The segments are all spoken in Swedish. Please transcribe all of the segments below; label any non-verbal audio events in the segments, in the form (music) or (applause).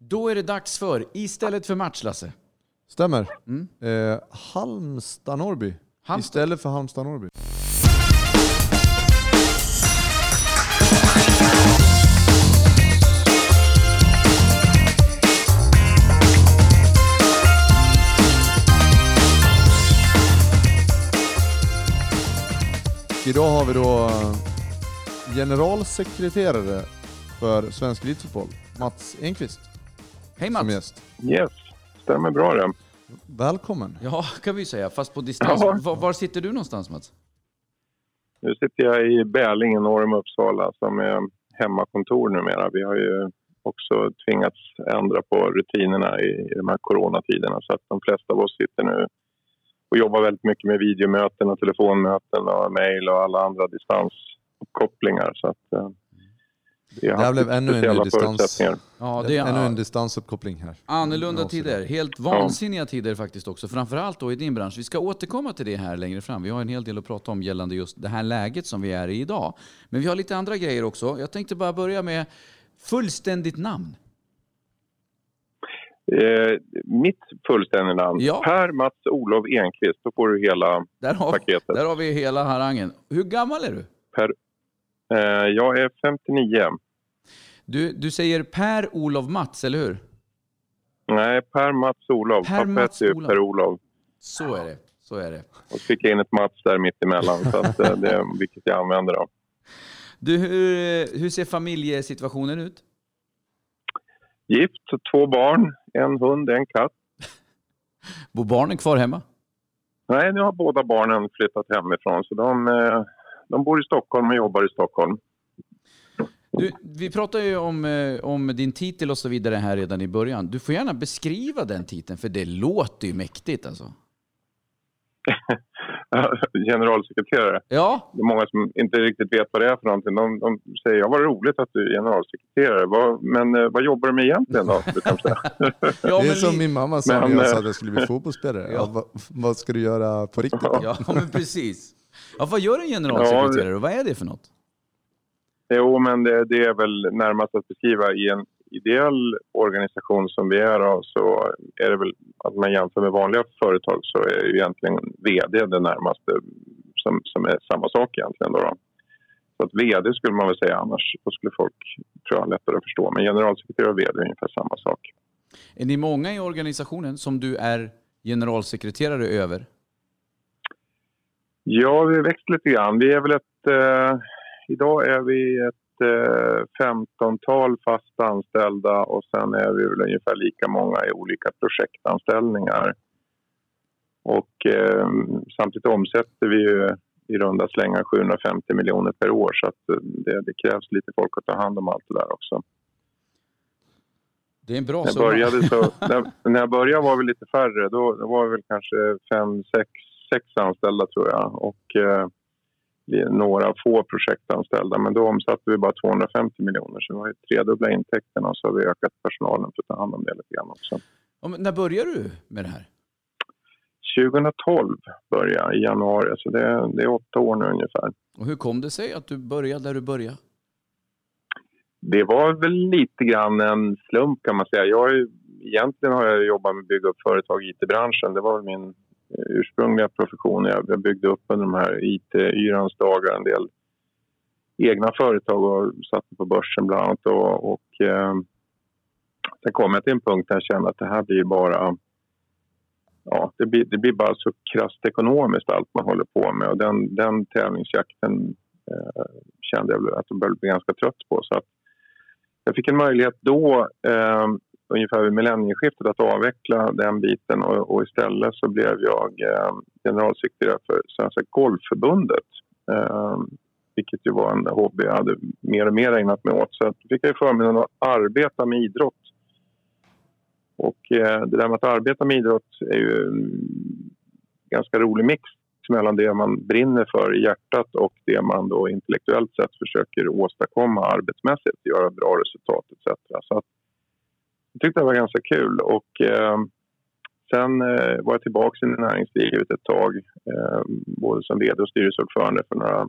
Då är det dags för Istället för match, Lasse. Stämmer. Mm. Eh, Halmstad-Norrby. Halmstad. Istället för Halmstad-Norrby. Idag har vi då eh, generalsekreterare för svensk elitfotboll, Mats Enqvist, Hej som Mats! gäst. Yes, stämmer bra det. Välkommen! Ja, kan vi säga, fast på distans. Ja. Var, var sitter du någonstans Mats? Nu sitter jag i Bälinge norr om Uppsala som är hemmakontor numera. Vi har ju också tvingats ändra på rutinerna i, i de här coronatiderna så att de flesta av oss sitter nu och jobbar väldigt mycket med videomöten och telefonmöten och mejl och alla andra distansuppkopplingar. Så att, eh, Det här blev ännu en speciella distans. Ja, det är Ännu en distansuppkoppling här. annorlunda Ja, tider. Helt vansinniga tider faktiskt också. Framförallt då i din bransch. Vi ska återkomma till det här längre fram. Vi har en hel del att prata om gällande just det här läget som vi är i idag. Men vi har lite andra grejer också. Jag tänkte bara börja med fullständigt namn. Eh, mitt fullständiga namn, Ja. Per Mats Olof Enqvist. Då får du hela Där har, paketet. där har vi hela harangen. Hur gammal är du? Per, jag är 59. Du, du säger Per Olof Mats, eller hur? Nej, Per Mats Olof. Per Pappa Mats Olof. Per Olof. Så är det. Så är det. Och fick in ett Mats där mitt emellan, så att, eh, det är vilket jag använder. Då. Du, hur, hur ser familjesituationen ut? Gift, två barn, en hund, en katt. Bor barnen kvar hemma? Nej, nu har båda barnen flyttat hemifrån, så de, eh, de bor i Stockholm och jobbar i Stockholm. Du, vi pratade ju om, eh, om din titel och så vidare här redan i början. Du får gärna beskriva den titeln, för det låter ju mäktigt alltså. (laughs) Generalsekreterare. Ja, Det är många som inte riktigt vet vad det är för någonting. De, de säger ja, vad roligt att du är generalsekreterare. Vad, men eh, vad jobbar du med egentligen då? (laughs) säga. ja, det är men som li- min mamma sa Men, när jag eh, sa att jag skulle bli fotbollsspelare. Ja. (laughs) Ja. vad, vad ska du göra på riktigt? då? ja, men precis. Ja, vad gör en generalsekreterare och vad är det för något? Jo, men det, det är väl närmast att beskriva i en ideell organisation som vi är då, så är det väl att man jämför med vanliga företag så är ju egentligen vd det närmaste som, som är samma sak egentligen. Då, då. Så att vd skulle man väl säga annars, då skulle folk tror jag lättare att förstå. Men generalsekreterare och vd är ungefär samma sak. Är ni många i organisationen som du är generalsekreterare över? Ja, vi har växt lite grann. Vi är väl ett... Eh, idag är vi ett eh, 15-tal fast anställda och sen är vi väl ungefär lika många i olika projektanställningar. Och eh, samtidigt omsätter vi ju i runda slängar 750 miljoner per år så att eh, det, det krävs lite folk att ta hand om allt det där också. Det är en bra När jag började, så, (laughs) när, när jag började var vi lite färre. Då, då var vi väl kanske fem, sex, sex anställda tror jag. Och eh, är några få projektanställda. Men då omsatte vi bara 250 miljoner. Så vi har ju tredubbla intäkterna och så har vi ökat personalen för att ta hand om det lite grann också. Ja, när började du med det här? 2012 började jag i januari. Så det, det är åtta år nu ungefär. Och hur kom det sig att du började där du började? Det var väl lite grann en slump kan man säga. Jag ju, egentligen har jag jobbat med att bygga upp företag i IT-branschen. Det var min Eh, ursprungliga profession. Jag jag byggde upp under de här IT-yrans dagar en del egna företag och satte på börsen bland annat. Och, och, eh, sen kom jag till en punkt där jag kände att det här blir bara Ja, det blir, det blir bara så krasst ekonomiskt allt man håller på med och den, den tävlingsjakten eh, kände jag att jag började bli ganska trött på. Så att jag fick en möjlighet då, eh, ungefär vid millennieskiftet, att avveckla den biten och, och istället så blev jag eh, generalsekreterare för Svenska Golfförbundet. Eh, vilket ju var en hobby jag hade mer och mer ägnat mig åt. Så att fick jag förmånen att arbeta med idrott. Och eh, det där med att arbeta med idrott är ju en ganska rolig mix mellan det man brinner för i hjärtat och det man då intellektuellt sett försöker åstadkomma arbetsmässigt, göra bra resultat etc. Så att jag tyckte det var ganska kul och eh, sen eh, var jag tillbaka i näringslivet ett tag, eh, både som vd och styrelseordförande för några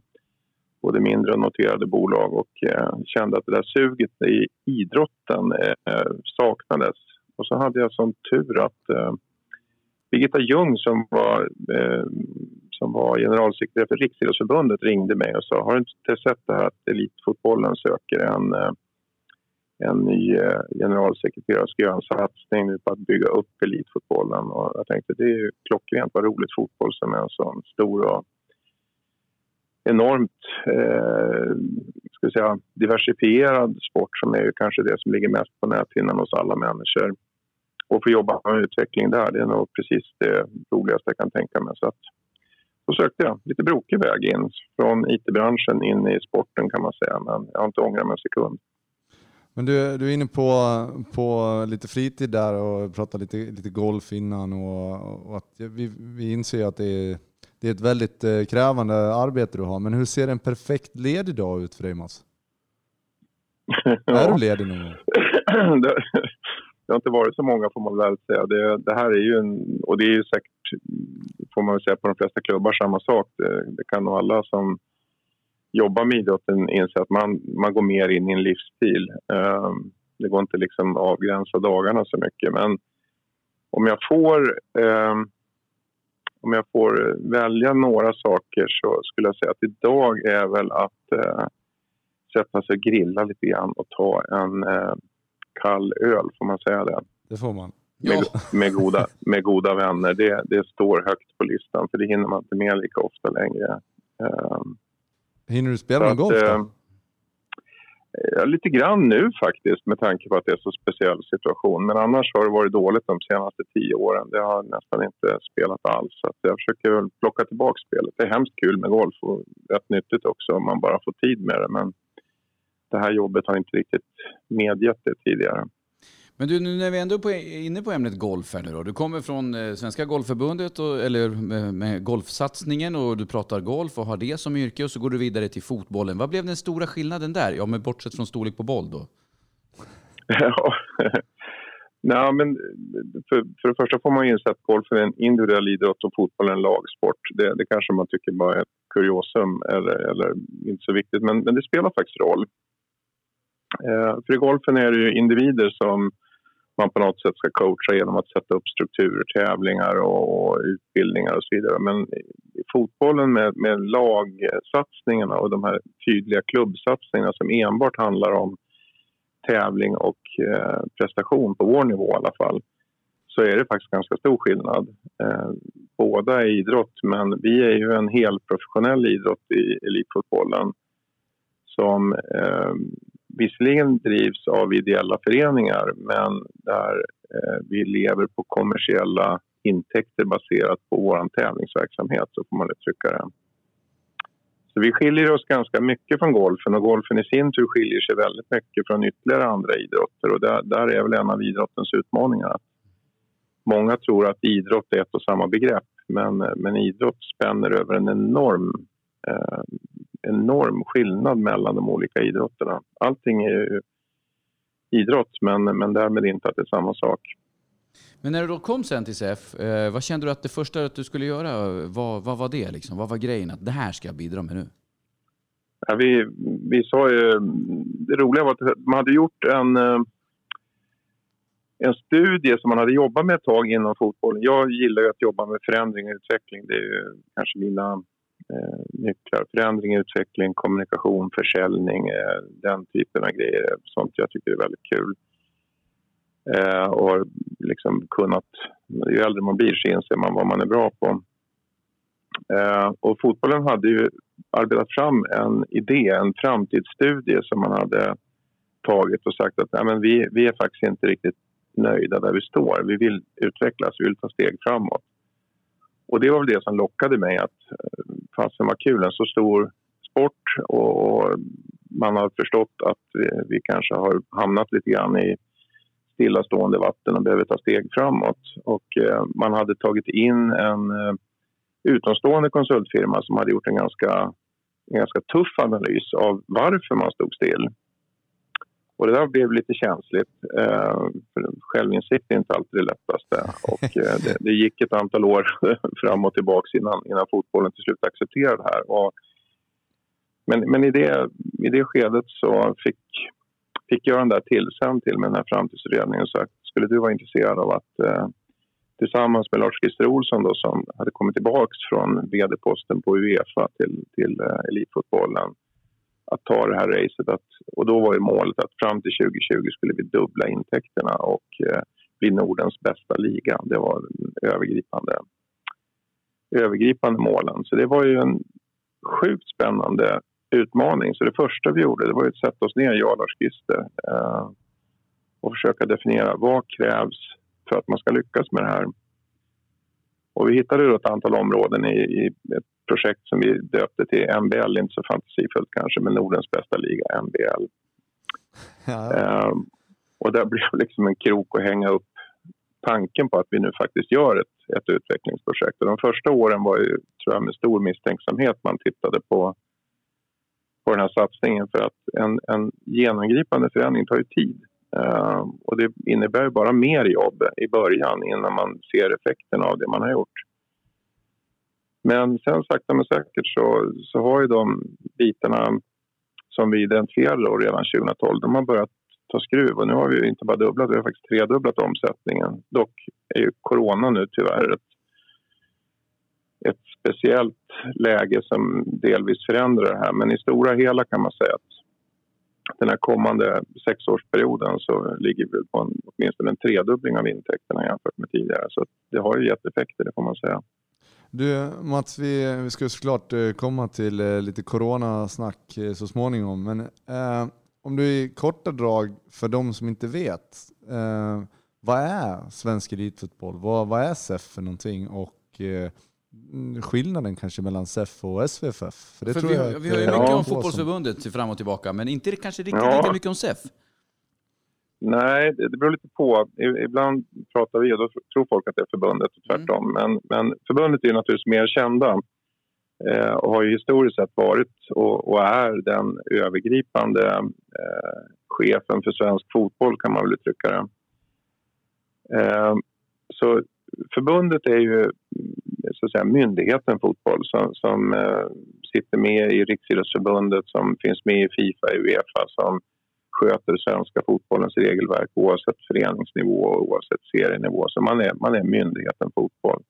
både mindre och noterade bolag och eh, kände att det där suget i idrotten eh, saknades. Hade jag sån tur att eh, Birgitta Ljung som var, eh, som var generalsekreterare för Riksidrottsförbundet ringde mig och sa har du inte sett det här att Elitfotbollen söker en, eh, en ny eh, generalsekreterare ska göra en satsning nu på att bygga upp elitfotbollen. Och jag tänkte det är ju klockrent vad roligt fotboll som är en sån stor och enormt eh, ska säga, diversifierad sport som är ju kanske det som ligger mest på näthinnan hos alla människor. Och få jobba med utveckling där, det är nog precis det roligaste jag kan tänka mig. Så att, då sökte jag lite brokig väg in från IT-branschen in i sporten kan man säga, men jag har inte ångrat mig en sekund. Men du, du är inne på, på lite fritid där och pratar lite, lite golf innan och, och att vi, vi inser att det är det är ett väldigt eh, krävande arbete du har. Men hur ser en perfekt ledig dag ut för dig Mats? (laughs) Är du ledig någon gång? (clears throat) det har inte varit så många får man väl säga. Det, det, här är ju en, och det är ju säkert, får man väl säga på de flesta klubbar samma sak. Det, det kan nog alla som jobbar med idrotten inse att man, man går mer in i en livsstil. Um, det går inte liksom avgränsa dagarna så mycket. Men om jag får um, om jag får välja några saker så skulle jag säga att idag är väl att eh, sätta sig och grilla lite grann och ta en eh, kall öl, får man säga det? Det får man. Med, med, goda, med goda vänner. Det, det står högt på listan för det hinner man inte med lika ofta längre. Eh, hinner du spela någon golf då? Eh, Ja, lite grann nu faktiskt med tanke på att det är så speciell situation. Men annars har det varit dåligt de senaste tio åren. Det har nästan inte spelat alls. Så jag försöker plocka tillbaka spelet. Det är hemskt kul med golf och rätt nyttigt också om man bara får tid med det. Men det här jobbet har inte riktigt medgett det tidigare. Men du, nu när vi ändå är inne på ämnet golf här nu då. Du kommer från eh, Svenska Golfförbundet, och, eller med, med, golfsatsningen och du pratar golf och har det som yrke och så går du vidare till fotbollen. Vad blev den stora skillnaden där? Ja, men bortsett från storlek på boll då? (laughs) Ja, Nej, men för, för det första får man ju inse att golf är en individuell idrott och fotboll är en lagsport. Det, det kanske man tycker bara är ett kuriosum eller, eller inte så viktigt, men, men det spelar faktiskt roll. Eh, för i golfen är det ju individer som man på något sätt ska coacha genom att sätta upp strukturer, tävlingar och utbildningar och så vidare. Men i fotbollen med, med lagsatsningarna och de här tydliga klubbsatsningarna som enbart handlar om tävling och eh, prestation på vår nivå i alla fall så är det faktiskt ganska stor skillnad. Eh, båda är idrott, men vi är ju en helprofessionell idrott i elitfotbollen som eh, visserligen drivs av ideella föreningar men där eh, vi lever på kommersiella intäkter baserat på vår tävlingsverksamhet, så får man uttrycka det. Så vi skiljer oss ganska mycket från golfen och golfen i sin tur skiljer sig väldigt mycket från ytterligare andra idrotter och där, där är väl en av idrottens utmaningar. Många tror att idrott är ett och samma begrepp men, men idrott spänner över en enorm eh, enorm skillnad mellan de olika idrotterna. Allting är ju idrott, men, men därmed inte att det är samma sak. Men när du då kom sen till SEF, eh, vad kände du att det första att du skulle göra, vad, vad var det? Liksom? Vad var grejen? Att det här ska jag bidra med nu? Ja, vi, vi sa ju... Det roliga var att man hade gjort en, eh, en studie som man hade jobbat med ett tag inom fotbollen. Jag gillar ju att jobba med förändring och utveckling. Det är kanske mina eh, nycklar. Förändring, utveckling, kommunikation, försäljning, eh, den typen av grejer. Sånt jag tycker är väldigt kul. Eh, och liksom kunnat, ju äldre man blir så inser man vad man är bra på. Eh, och fotbollen hade ju arbetat fram en idé, en framtidsstudie som man hade tagit och sagt att nej, men vi, vi är faktiskt inte riktigt nöjda där vi står. Vi vill utvecklas, vi vill ta steg framåt. Och det var väl det som lockade mig att eh, fasen var kul, en så stor sport och man har förstått att vi, vi kanske har hamnat lite grann i stillastående vatten och behöver ta steg framåt. Och eh, man hade tagit in en eh, utomstående konsultfirma som hade gjort en ganska, en ganska tuff analys av varför man stod still. Och det där blev lite känsligt. Eh, för självinsikt är inte alltid det lättaste. Och (laughs) eh, det, det, gick ett antal år (laughs) fram och tillbaka innan, innan fotbollen till slut accepterade det här. Och, men men i, det, i det skedet så fick, fick jag den där tillsänd till med den här framtidsutredningen och sagt skulle du vara intresserad av att eh, tillsammans med Lars-Christer Olsson då, som hade kommit tillbaka från vd-posten på Uefa till, till eh, elitfotbollen att ta det här racet. Att, och då var ju målet att fram till 2020 skulle vi dubbla intäkterna och eh, bli Nordens bästa liga. Det var den övergripande, övergripande målen. Så det var ju en sjukt spännande utmaning. Så det första vi gjorde det var att sätta oss ner, jag och Lars Gister eh, och försöka definiera vad krävs för att man ska lyckas med det här. Och vi hittade då ett antal områden i, i ett projekt som vi döpte till MBL, inte så fantasifullt kanske, men Nordens bästa liga, MBL. Ja. Eh, och där (laughs) blev liksom en krok att hänga upp tanken på att vi nu faktiskt gör ett, ett utvecklingsprojekt. Och de första åren var ju, tror jag, med stor misstänksamhet man tittade på på den här satsningen för att en, en genomgripande förändring tar ju tid. Uh, och det innebär bara mer jobb i början innan man ser effekten av det man har gjort. Men sen sakta men säkert så, så har ju de bitarna som vi identifierade då redan 2012, de har börjat ta skruv och nu har vi inte bara dubblat, vi har faktiskt tredubblat omsättningen. Dock är ju corona nu tyvärr ett ett speciellt läge som delvis förändrar det här. Men i stora hela kan man säga att den här kommande sexårsperioden så ligger vi på en, åtminstone en tredubbling av intäkterna jämfört med tidigare. Så det har ju gett effekter, det får man säga. Du Mats, vi, vi ska såklart eh, komma till eh, lite coronasnack eh, så småningom. Men eh, om du i korta drag, för de som inte vet, eh, vad är svensk elitfotboll? Vad, vad är SEF för någonting? Och eh, skillnaden kanske mellan SEF och SVFF? För det För tror vi, jag vi har ju mycket om fotbollsförbundet som... fram och tillbaka, men inte kanske riktigt ja. lika mycket om SEF. Nej, det beror lite på. Ibland pratar vi och då tror folk att det är förbundet och tvärtom. Mm. Men, men förbundet är naturligtvis mer kända eh, och har ju historiskt sett varit och, och är den övergripande eh, chefen för svensk fotboll kan man väl uttrycka det. Eh, så förbundet är ju så att säga, myndigheten fotboll som, som eh, sitter med i Riksidrottsförbundet, som finns med i Fifa, och Uefa, som sköter svenska fotbollens regelverk oavsett föreningsnivå och oavsett serienivå. Så man är, man är myndigheten fotboll.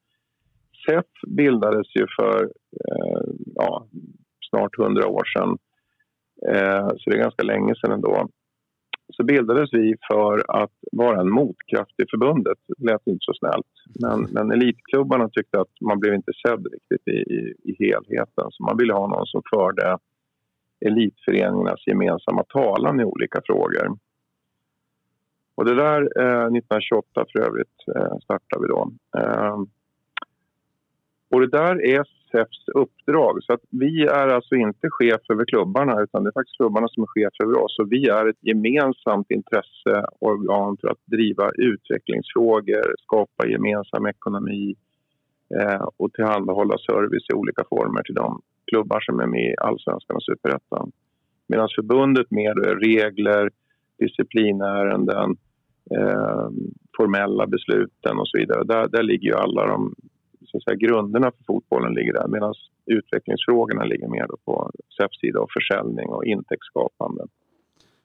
SEF bildades ju för eh, ja, snart hundra år sedan, eh, så det är ganska länge sedan ändå så bildades vi för att vara en motkraft i förbundet. Det lät inte så snällt. Men, men elitklubbarna tyckte att man blev inte sedd riktigt i, i, i helheten. Så man ville ha någon som förde elitföreningarnas gemensamma talan i olika frågor. Och det där eh, 1928 för övrigt eh, startade vi då. Eh, och det där är SFs uppdrag. Så att vi är alltså inte chef över klubbarna utan det är faktiskt klubbarna som är chef över oss. Och vi är ett gemensamt intresseorgan för att driva utvecklingsfrågor, skapa gemensam ekonomi eh, och tillhandahålla service i olika former till de klubbar som är med i Allsvenskan och Superettan. Medan förbundet mer regler, disciplinärenden, eh, formella besluten och så vidare. Där, där ligger ju alla de så att säga, grunderna för fotbollen ligger där medan utvecklingsfrågorna ligger mer på SEFs sida och försäljning och intäktsskapande.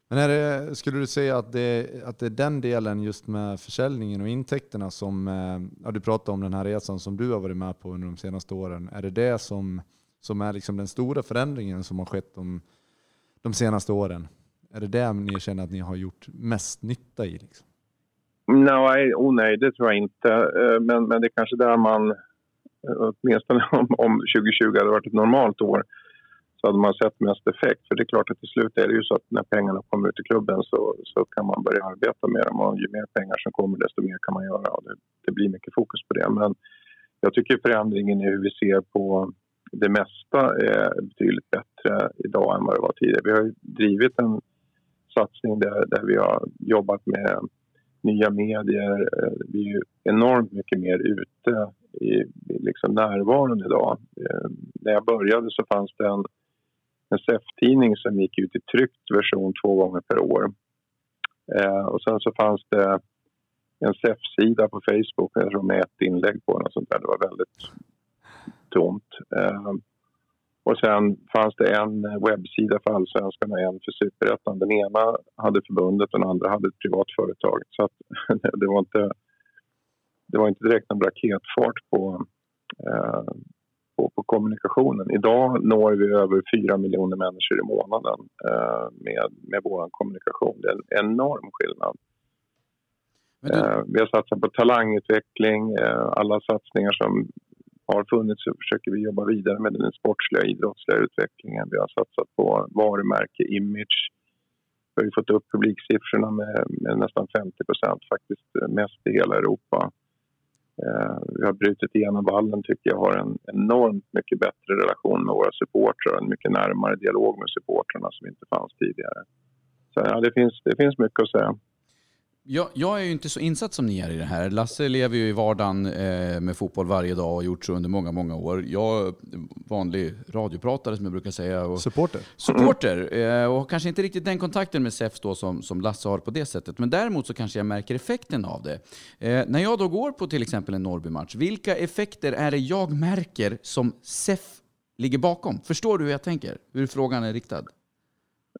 Men är det, skulle du säga att det, att det är den delen just med försäljningen och intäkterna som, eh, ja, du pratade om den här resan som du har varit med på under de senaste åren. Är det det som, som är liksom den stora förändringen som har skett de, de senaste åren? Är det det ni känner att ni har gjort mest nytta i? Liksom? Nej, oh nej, det tror jag inte. Eh, men, men det är kanske där man Eh, åtminstone (laughs) om, om 2020 hade varit ett normalt år så hade man sett mest effekt. För det är klart att till slut är det ju så att när pengarna kommer ut i klubben så, så kan man börja arbeta med dem och ju mer pengar som kommer desto mer kan man göra och det, det blir mycket fokus på det. Men jag tycker förändringen i hur vi ser på det mesta är betydligt bättre idag än vad det var tidigare. Vi har drivit en satsning där, där vi har jobbat med nya medier. Eh, Vi är enormt mycket mer ute i liksom närvaron idag. Eh, när jag började så fanns det en, en SEF-tidning som gick ut i tryckt version två gånger per år. Eh, och sen så fanns det en SEF-sida på Facebook jag med ett inlägg på den och sånt där. Det var väldigt tomt. Eh, och sen fanns det en webbsida för allsvenskan och en för superettan. Den ena hade förbundet och den andra hade ett privat företag. Så (laughs) det, var inte, det var inte direkt en raketfart på, eh, på, på, kommunikationen. Idag når vi över 4 miljoner människor i månaden eh, med, med vår kommunikation. Det är en enorm skillnad. Du... Eh, vi har satsat på talangutveckling, eh, alla satsningar som har funnits så försöker vi jobba vidare med den sportsliga idrottsliga utvecklingen. Vi har satsat på varumärke, image. Vi har fått upp publiksiffrorna med, med nästan 50 procent, faktiskt eh, mest i hela Europa. Eh, vi har brutit igenom vallen, tycker jag, har en enormt mycket bättre relation med våra supportrar och en mycket närmare dialog med supportrarna som inte fanns tidigare. Så ja, det finns, det finns mycket att säga. Jag, jag, är ju inte så insatt som ni är i det här. Lasse lever ju i vardagen eh, med fotboll varje dag och har gjort så under många, många år. Jag är vanlig radiopratare som jag brukar säga. Och supporter. Supporter. Eh, och kanske inte riktigt den kontakten med SEF då som, som Lasse har på det sättet. Men däremot så kanske jag märker effekten av det. Eh, när jag då går på till exempel en Norrby-match, vilka effekter är det jag märker som SEF ligger bakom? Förstår du hur jag tänker? Hur frågan är riktad?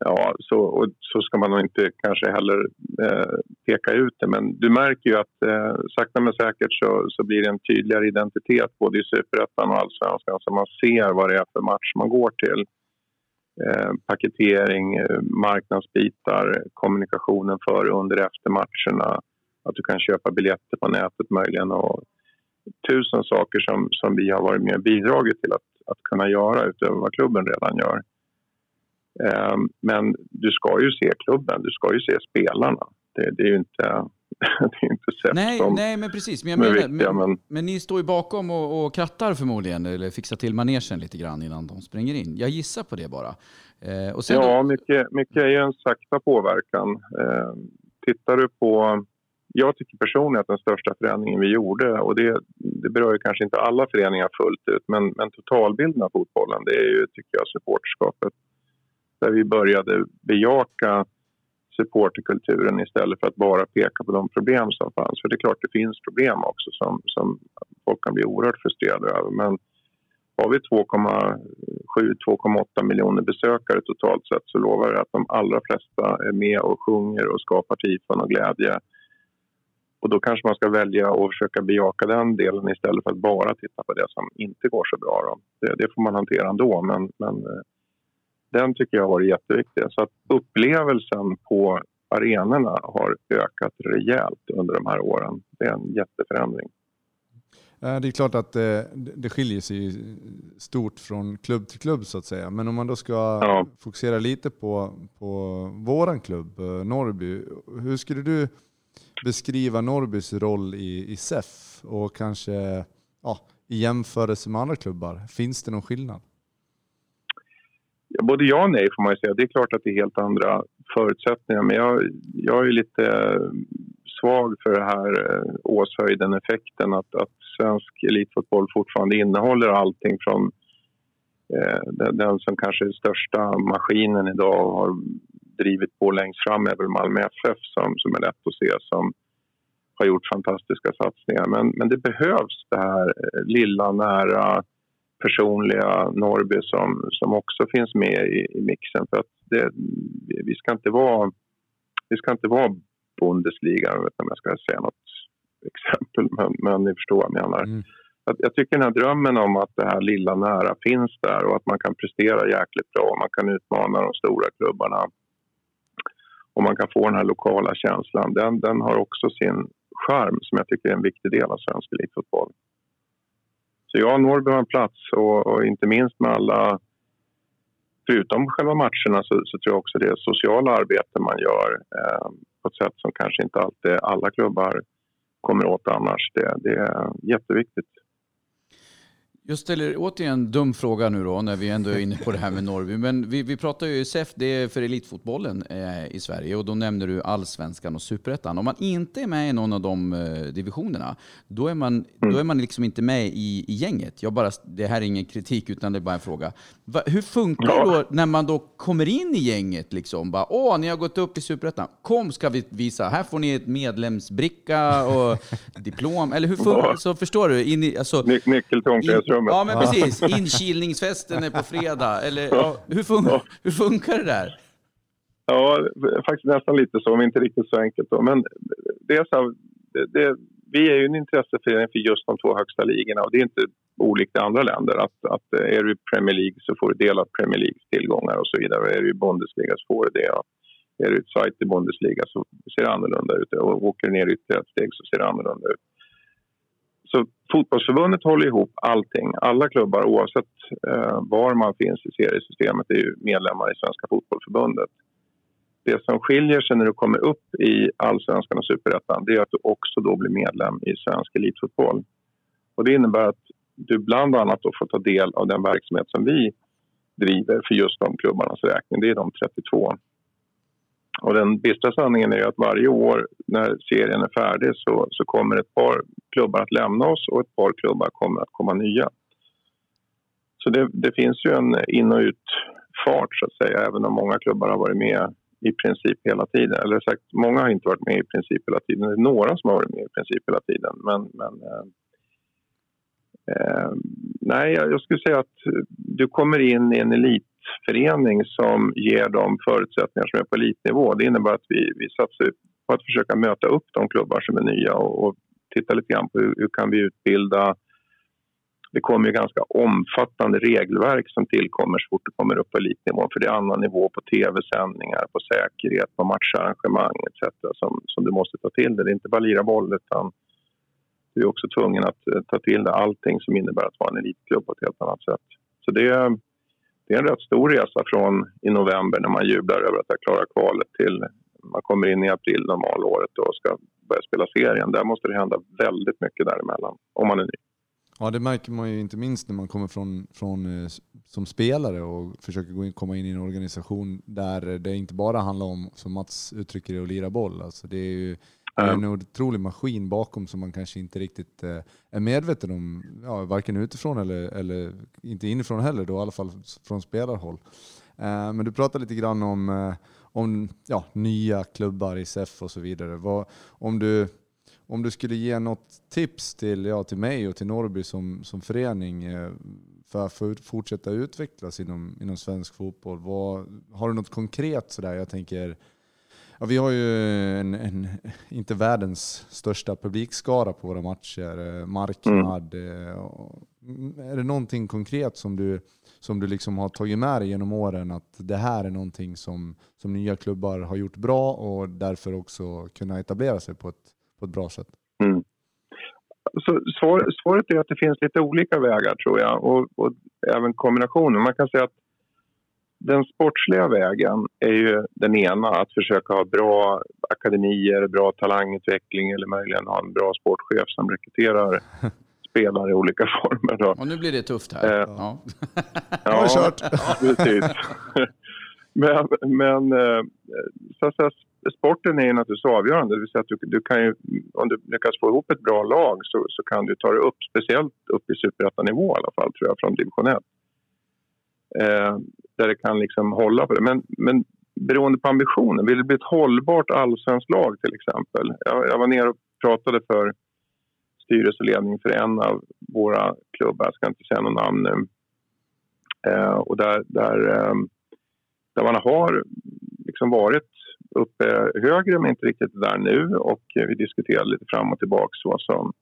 Ja, så, och så ska man nog inte kanske heller eh, peka ut det. Men du märker ju att eh, sakta men säkert så, så blir det en tydligare identitet både i superettan och allsvenskan så man ser vad det är för match man går till. Eh, paketering, eh, marknadsbitar, kommunikationen före, under, efter matcherna. Att du kan köpa biljetter på nätet möjligen och tusen saker som, som vi har varit med och bidragit till att, att kunna göra utöver vad klubben redan gör. Ehm, men du ska ju se klubben, du ska ju se spelarna. Det, det är ju inte, (laughs) det är inte sätt nej, som nej, men precis. Men, jag menar, viktiga, men, men, men, ni står ju bakom och, och krattar förmodligen, eller fixar till manegen lite grann innan de springer in. Jag gissar på det bara. Eh, ja, då... mycket, mycket är ju en sakta påverkan. Eh, tittar du på... Jag tycker personligen att den största förändringen vi gjorde, och det, det berör ju kanske inte alla föreningar fullt ut, men, men totalbilden av fotbollen, det är ju, tycker jag, supporterskapet där vi började bejaka supporterkulturen istället för att bara peka på de problem som fanns. För det är klart det finns problem också som, som folk kan bli oerhört frustrerade över. Men har vi 2,7-2,8 miljoner besökare totalt sett så lovar jag att de allra flesta är med och sjunger och skapar tifon och glädje. Och då kanske man ska välja att försöka bejaka den delen istället för att bara titta på det som inte går så bra. Det, det, får man hantera ändå, men, men eh, den tycker jag har varit jätteviktig. Så att upplevelsen på arenorna har ökat rejält under de här åren. Det är en jätteförändring. Det är klart att det, det skiljer sig stort från klubb till klubb så att säga. Men om man då ska ja. fokusera lite på, på våran klubb, eh, Norrby. Hur skulle du beskriva Norrbys roll i, i SEF och kanske ja, i jämförelse med andra klubbar? Finns det någon skillnad? Både ja och nej får man ju säga. Det är klart att det är helt andra förutsättningar men jag, jag är lite eh, svag för den här eh, Åshöjden-effekten att, att svensk elitfotboll fortfarande innehåller allting från eh, den, som kanske är den största maskinen idag och har drivit på längst fram är väl Malmö FF som, som är lätt att se som har gjort fantastiska satsningar. Men, men det behövs det här eh, lilla, nära personliga Norrby som, som också finns med i, i mixen. För att det, vi, ska inte vara, vi ska inte vara Bundesliga, jag vet inte om jag ska säga något exempel, men, men ni förstår vad jag menar. Mm. Att jag tycker den här drömmen om att det här lilla nära finns där och att man kan prestera jäkligt bra, man kan utmana de stora klubbarna och man kan få den här lokala känslan, den, den har också sin charm som jag tycker är en viktig del av svensk elitfotboll. Så ja, Norrby har en plats och, och, inte minst med alla... Förutom själva matcherna så, så tror jag också det sociala arbete man gör eh, på ett sätt som kanske inte alltid alla klubbar kommer åt annars. Det, det är jätteviktigt. Jag ställer återigen en dum fråga nu då, när vi ändå är inne på det här med Norrby. Men vi, vi pratar ju SEF, det är för elitfotbollen eh, i Sverige och då nämner du allsvenskan och superettan. Om man inte är med i någon av de eh, divisionerna, då är man, mm. då är man liksom inte med i, i gänget. Jag bara, det här är ingen kritik, utan det är bara en fråga. Va, hur funkar det då när man då kommer in i gänget? Liksom? Bara, Åh, ni har gått upp i superettan. Kom ska vi visa. Här får ni ett medlemsbricka och (laughs) diplom. Eller hur funkar Så förstår du? In i, alltså, Nyckelton omklädningsrummet. Ja, men precis. Inkilningsfesten är på fredag. Eller, ja, hur, fun hur funkar det där? Ja, faktiskt nästan lite så, men inte riktigt så enkelt. Då. Men det är så det, det, vi är ju en intresseförening för just de två högsta ligorna och det är inte olikt andra länder. Att, att är du i Premier League så får du del av Premier Leagues tillgångar och så vidare. Är du i Bundesliga så får du det. Är du i ett sajt i Bundesliga så ser det annorlunda ut. Och åker du ner ytterligare ett steg så ser det annorlunda ut. Så fotbollsförbundet håller ihop allting. Alla klubbar oavsett eh, var man finns i seriesystemet är ju medlemmar i Svenska fotbollförbundet. Det som skiljer sig när du kommer upp i allsvenskan och superettan är att du också då blir medlem i svensk elitfotboll. Och det innebär att du bland annat då får ta del av den verksamhet som vi driver för just de klubbarnas räkning. Det är de 32. Och den bistra sanningen är att varje år när serien är färdig så, så kommer ett par klubbar att lämna oss och ett par klubbar kommer att komma nya. Så det, det finns ju en in och utfart så att säga, även om många klubbar har varit med i princip hela tiden. Eller sagt, många har inte varit med i princip hela tiden. Det är några som har varit med i princip hela tiden. Men, men eh, eh, nej, jag skulle säga att du kommer in i en elitförening som ger de förutsättningar som är på elitnivå. Det innebär att vi, vi satsar på att försöka möta upp de klubbar som är nya och, och titta lite grann på hur, hur kan vi utbilda det kommer ju ganska omfattande regelverk som tillkommer så fort du kommer upp på elitnivå. För det är annan nivå på tv-sändningar, på säkerhet, på matcharrangemang etc. Som, som du måste ta till dig. Det är inte bara lira boll utan du är också tvungen att eh, ta till dig allting som innebär att vara en elitklubb på ett helt annat sätt. Så det är, det är en rätt stor resa från i november när man jublar över att ha klarat kvalet till man kommer in i april normalåret och ska börja spela serien. Där måste det hända väldigt mycket däremellan om man är ny. Ja, det märker man ju inte minst när man kommer från, från eh, som spelare och försöker gå in, komma in i en organisation där det inte bara handlar om, som Mats uttrycker det, att lira boll. Alltså det är ju det är en otrolig maskin bakom som man kanske inte riktigt eh, är medveten om, ja, varken utifrån eller, eller inte inifrån heller, då, i alla fall från spelarhåll. Eh, men du pratade lite grann om, eh, om ja, nya klubbar i SEF och så vidare. Vad, om du om du skulle ge något tips till, ja, till mig och till Norrby som, som förening för att fortsätta utvecklas inom, inom svensk fotboll, vad, har du något konkret sådär? Jag tänker, ja, vi har ju en, en, inte världens största publikskara på våra matcher, eh, marknad. Mm. Är det någonting konkret som du, som du liksom har tagit med dig genom åren, att det här är någonting som, som nya klubbar har gjort bra och därför också kunna etablera sig på ett på ett bra sätt? Mm. Så svar, svaret är att det finns lite olika vägar tror jag och, och även kombinationer. Man kan säga att den sportsliga vägen är ju den ena, att försöka ha bra akademier, bra talangutveckling eller möjligen ha en bra sportchef som rekryterar (laughs) spelare i olika former. Då. Och nu blir det tufft här. Eh, ja, ja kört. (laughs) precis. (laughs) men men eh, så att säga, sporten är ju naturligtvis avgörande. Det vill säga att du, du, kan ju, om du lyckas få ihop ett bra lag så, så kan du ta dig upp, speciellt upp i superettanivå i alla fall, tror jag, från division 1. Eh, där det kan liksom hålla på det. Men, men beroende på ambitionen, vill det bli ett hållbart allsvenskt lag till exempel? Jag, jag var nere och pratade för styrelseledning för en av våra klubbar, jag ska inte säga något namn nu. Eh, och där, där, eh, där man har liksom varit uppe högre men inte riktigt där nu och vi diskuterade lite fram och tillbaka vad som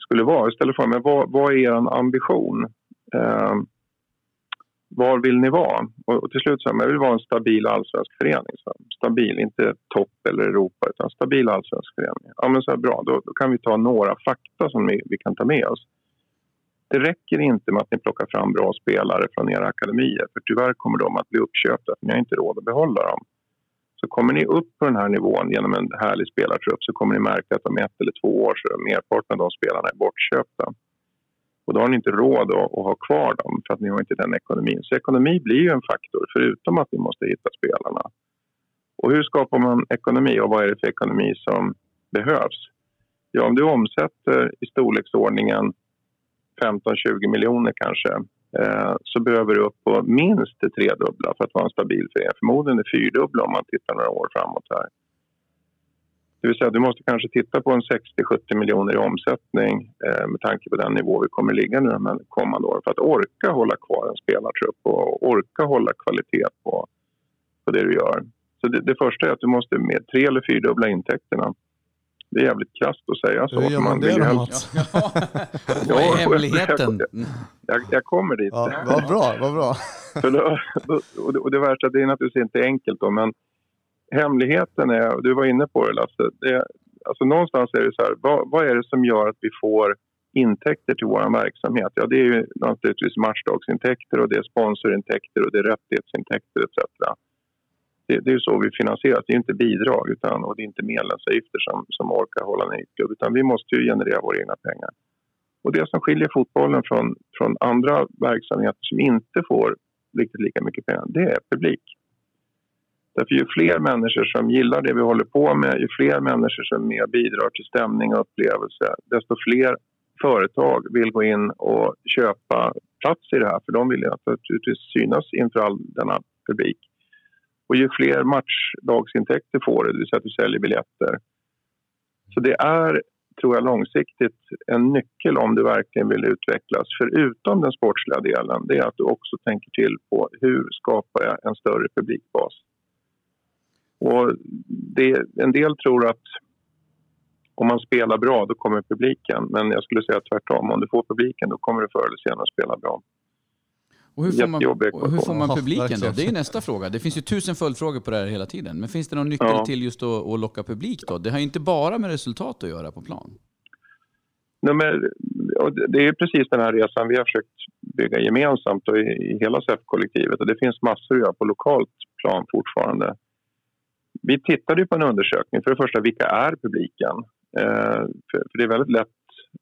skulle vara. Jag för frågan, men vad, vad är er ambition? Eh, var vill ni vara? Och, och till slut sa jag, jag vill vara en stabil allsvensk förening. Så, stabil, inte topp eller Europa, utan stabil allsvensk förening. Ja, men så här, bra, då, då, kan vi ta några fakta som vi, vi kan ta med oss. Det räcker inte med att ni plockar fram bra spelare från era akademier för tyvärr kommer de att bli uppköpta för ni har inte råd att behålla dem. Så kommer ni upp på den här nivån genom en härlig spelartrupp så kommer ni märka att om ett eller två år så är merparten av de spelarna är bortköpta. Och då har ni inte råd att, att, ha kvar dem för att ni har inte den ekonomin. Så ekonomi blir ju en faktor förutom att ni måste hitta spelarna. Och hur skapar man ekonomi och vad är det för ekonomi som behövs? Ja, om du omsätter i storleksordningen 15-20 miljoner kanske Eh, så behöver du upp på minst det tredubbla för att vara en stabil förening. Förmodligen det fyrdubbla om man tittar några år framåt här. Det vill säga du måste kanske titta på en 60-70 miljoner i omsättning eh, med tanke på den nivå vi kommer ligga nu de kommande åren för att orka hålla kvar en spelartrupp och orka hålla kvalitet på, på det du gör. Så det, det första är att du måste med tre eller fyrdubbla intäkterna. Det är jävligt krasst att säga så. Hur gör man det då Mats? Ja. (laughs) Vad är hemligheten? Jag, jag, kommer dit. Ja, vad bra, vad bra. då, och, det, och det värsta, det är naturligtvis inte enkelt då, men hemligheten är, och du var inne på det Lasse, det, alltså någonstans är det så här, vad, vad, är det som gör att vi får intäkter till vår verksamhet? Ja, det är ju naturligtvis matchdagsintäkter och det är sponsorintäkter och det är rättighetsintäkter etc. Det, det är så vi finansieras, det är inte bidrag utan, och det är inte medlemsavgifter som, som orkar hålla en klubb utan vi måste ju generera våra egna pengar. Och det som skiljer fotbollen från, från andra verksamheter som inte får riktigt lika mycket pengar, det är publik. Därför ju fler människor som gillar det vi håller på med, ju fler människor som med bidrar till stämning och upplevelse, desto fler företag vill gå in och köpa plats i det här för de vill naturligtvis synas inför all denna publik. Och ju fler matchdagsintäkter får du, det vill säga att du säljer biljetter. Så det är, tror jag, långsiktigt en nyckel om du verkligen vill utvecklas. Förutom den sportsliga delen, det är att du också tänker till på hur skapar jag en större publikbas. Och det, en del tror att om man spelar bra då kommer publiken. Men jag skulle säga tvärtom. Om du får publiken då kommer du förr eller senare spela bra. Och hur får, man, hur får man publiken då? Det är nästa fråga. Det finns ju tusen följdfrågor på det här hela tiden. Men finns det någon nyckel ja. till just att, att locka publik då? Det har inte bara med resultat att göra på plan. Nej, men, det är precis den här resan vi har försökt bygga gemensamt och i, i hela SEF-kollektivet. Och det finns massor att göra på lokalt plan fortfarande. Vi tittade på en undersökning. För det första, vilka är publiken? Eh, för, för, det är väldigt lätt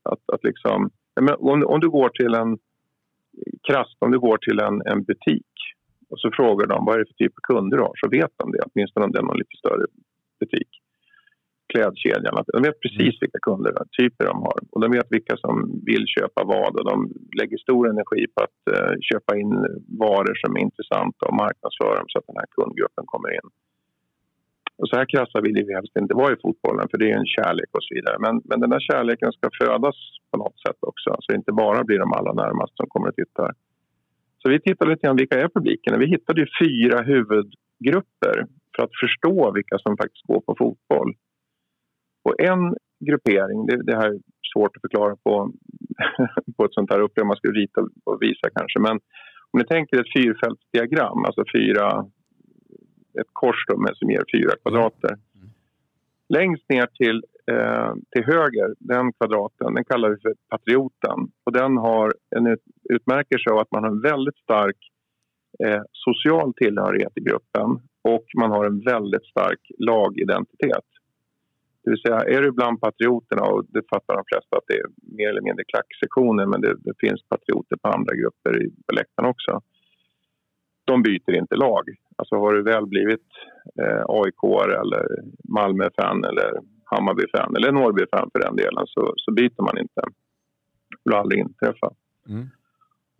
att, att liksom... om, om du går till en krasst, om du går till en, en butik och så frågar de vad är det för typ av kunder du har så vet de det, åtminstone om det är någon lite större butik. Klädkedjan, de vet precis vilka kunder, typer de har och de vet vilka som vill köpa vad och de lägger stor energi på att uh, köpa in varor som är intressanta och marknadsföra dem så att den här kundgruppen kommer in. Och så här krassa vill vi helst inte vara i fotbollen för det är en kärlek och så vidare. Men, men den här kärleken ska födas på något sätt också. Så det inte bara blir de allra närmast som kommer att titta. Så vi tittade lite grann vilka är publiken. Vi hittade fyra huvudgrupper för att förstå vilka som faktiskt går på fotboll. Och en gruppering, det, det här är svårt att förklara på, (laughs) på ett sånt här upplägg. man skulle rita och visa kanske. Men om ni tänker ett fyrfältsdiagram, alltså fyra ett kors då med, som ger fyra kvadrater. Mm. Längst ner till, eh, till höger, den kvadraten, den kallar vi för patrioten. Och den har en utmärker sig av att man har en väldigt stark eh, social tillhörighet i gruppen och man har en väldigt stark lagidentitet. Det vill säga, är du bland patrioterna, och det fattar de flesta att det är mer eller mindre klacksektioner men det, det finns patrioter på andra grupper i, på läktaren också de byter inte lag. Alltså har du väl blivit eh, aik eller Malmö-fan eller Hammarby-fan eller Norrby-fan för den delen så, så byter man inte. Det vill aldrig inträffa. Mm.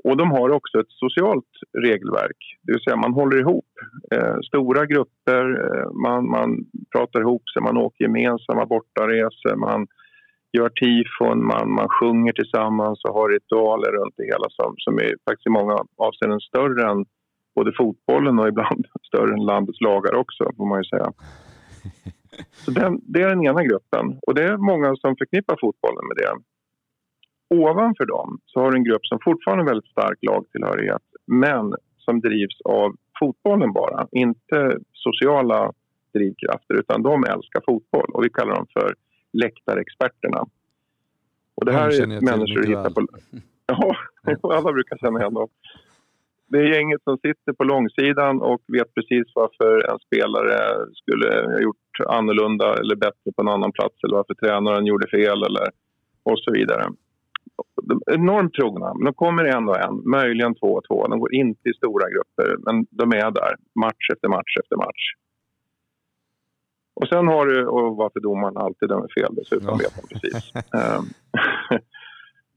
Och de har också ett socialt regelverk, det vill säga man håller ihop. Eh, stora grupper, eh, man, man pratar ihop sig, man åker gemensamma bortaresor, man gör tifon, man, man sjunger tillsammans och har ritualer runt det hela som, som är faktiskt i många avseenden större än både fotbollen och ibland (laughs) större än landets lagar också, får man ju säga. (laughs) Så den, det är den ena gruppen och det är många som förknippar fotbollen med det. Ovanför dem så har du en grupp som fortfarande har väldigt stark lagtillhörighet men som drivs av fotbollen bara, inte sociala drivkrafter utan de älskar fotboll och vi kallar dem för läktarexperterna. Och det här är människor du hittar på... (laughs) Ja, alla brukar känna igen dem det är gänget som sitter på långsidan och vet precis varför en spelare skulle ha gjort annorlunda eller bättre på en annan plats eller varför tränaren gjorde fel eller och så vidare. De är enormt trogna, men de kommer en och en, möjligen två och två. De går inte i stora grupper, men de är där match efter match efter match. Och sen har du, och varför domaren alltid dömer fel dessutom ja. vet man precis. (laughs) (laughs)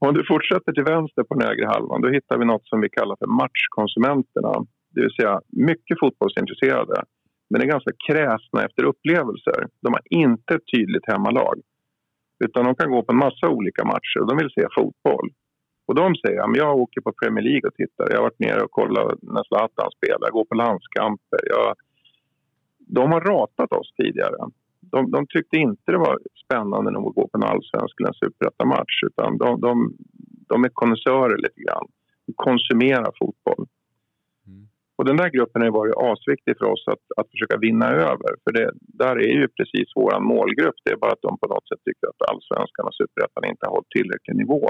Om du fortsätter till vänster på den högra halvan då hittar vi något som vi kallar för matchkonsumenterna. Det vill säga mycket fotbollsintresserade men är ganska kräsna efter upplevelser. De har inte ett tydligt hemmalag. Utan de kan gå på en massa olika matcher och de vill se fotboll. Och de säger att jag åker på Premier League och tittar. Jag har varit nere och kollat när Zlatan spelar. Jag går på landskamper. Jag... De har ratat oss tidigare. De, de, tyckte inte det var spännande nog att gå på en allsvensk eller en superettamatch. Utan de, de, de är konnässörer lite grann. De konsumerar fotboll. Mm. Och den där gruppen har varit asviktig för oss att, att försöka vinna över. För det, där är ju precis vår målgrupp. Det är bara att de på något sätt tycker att allsvenskan och superettan inte har hållit tillräcklig nivå.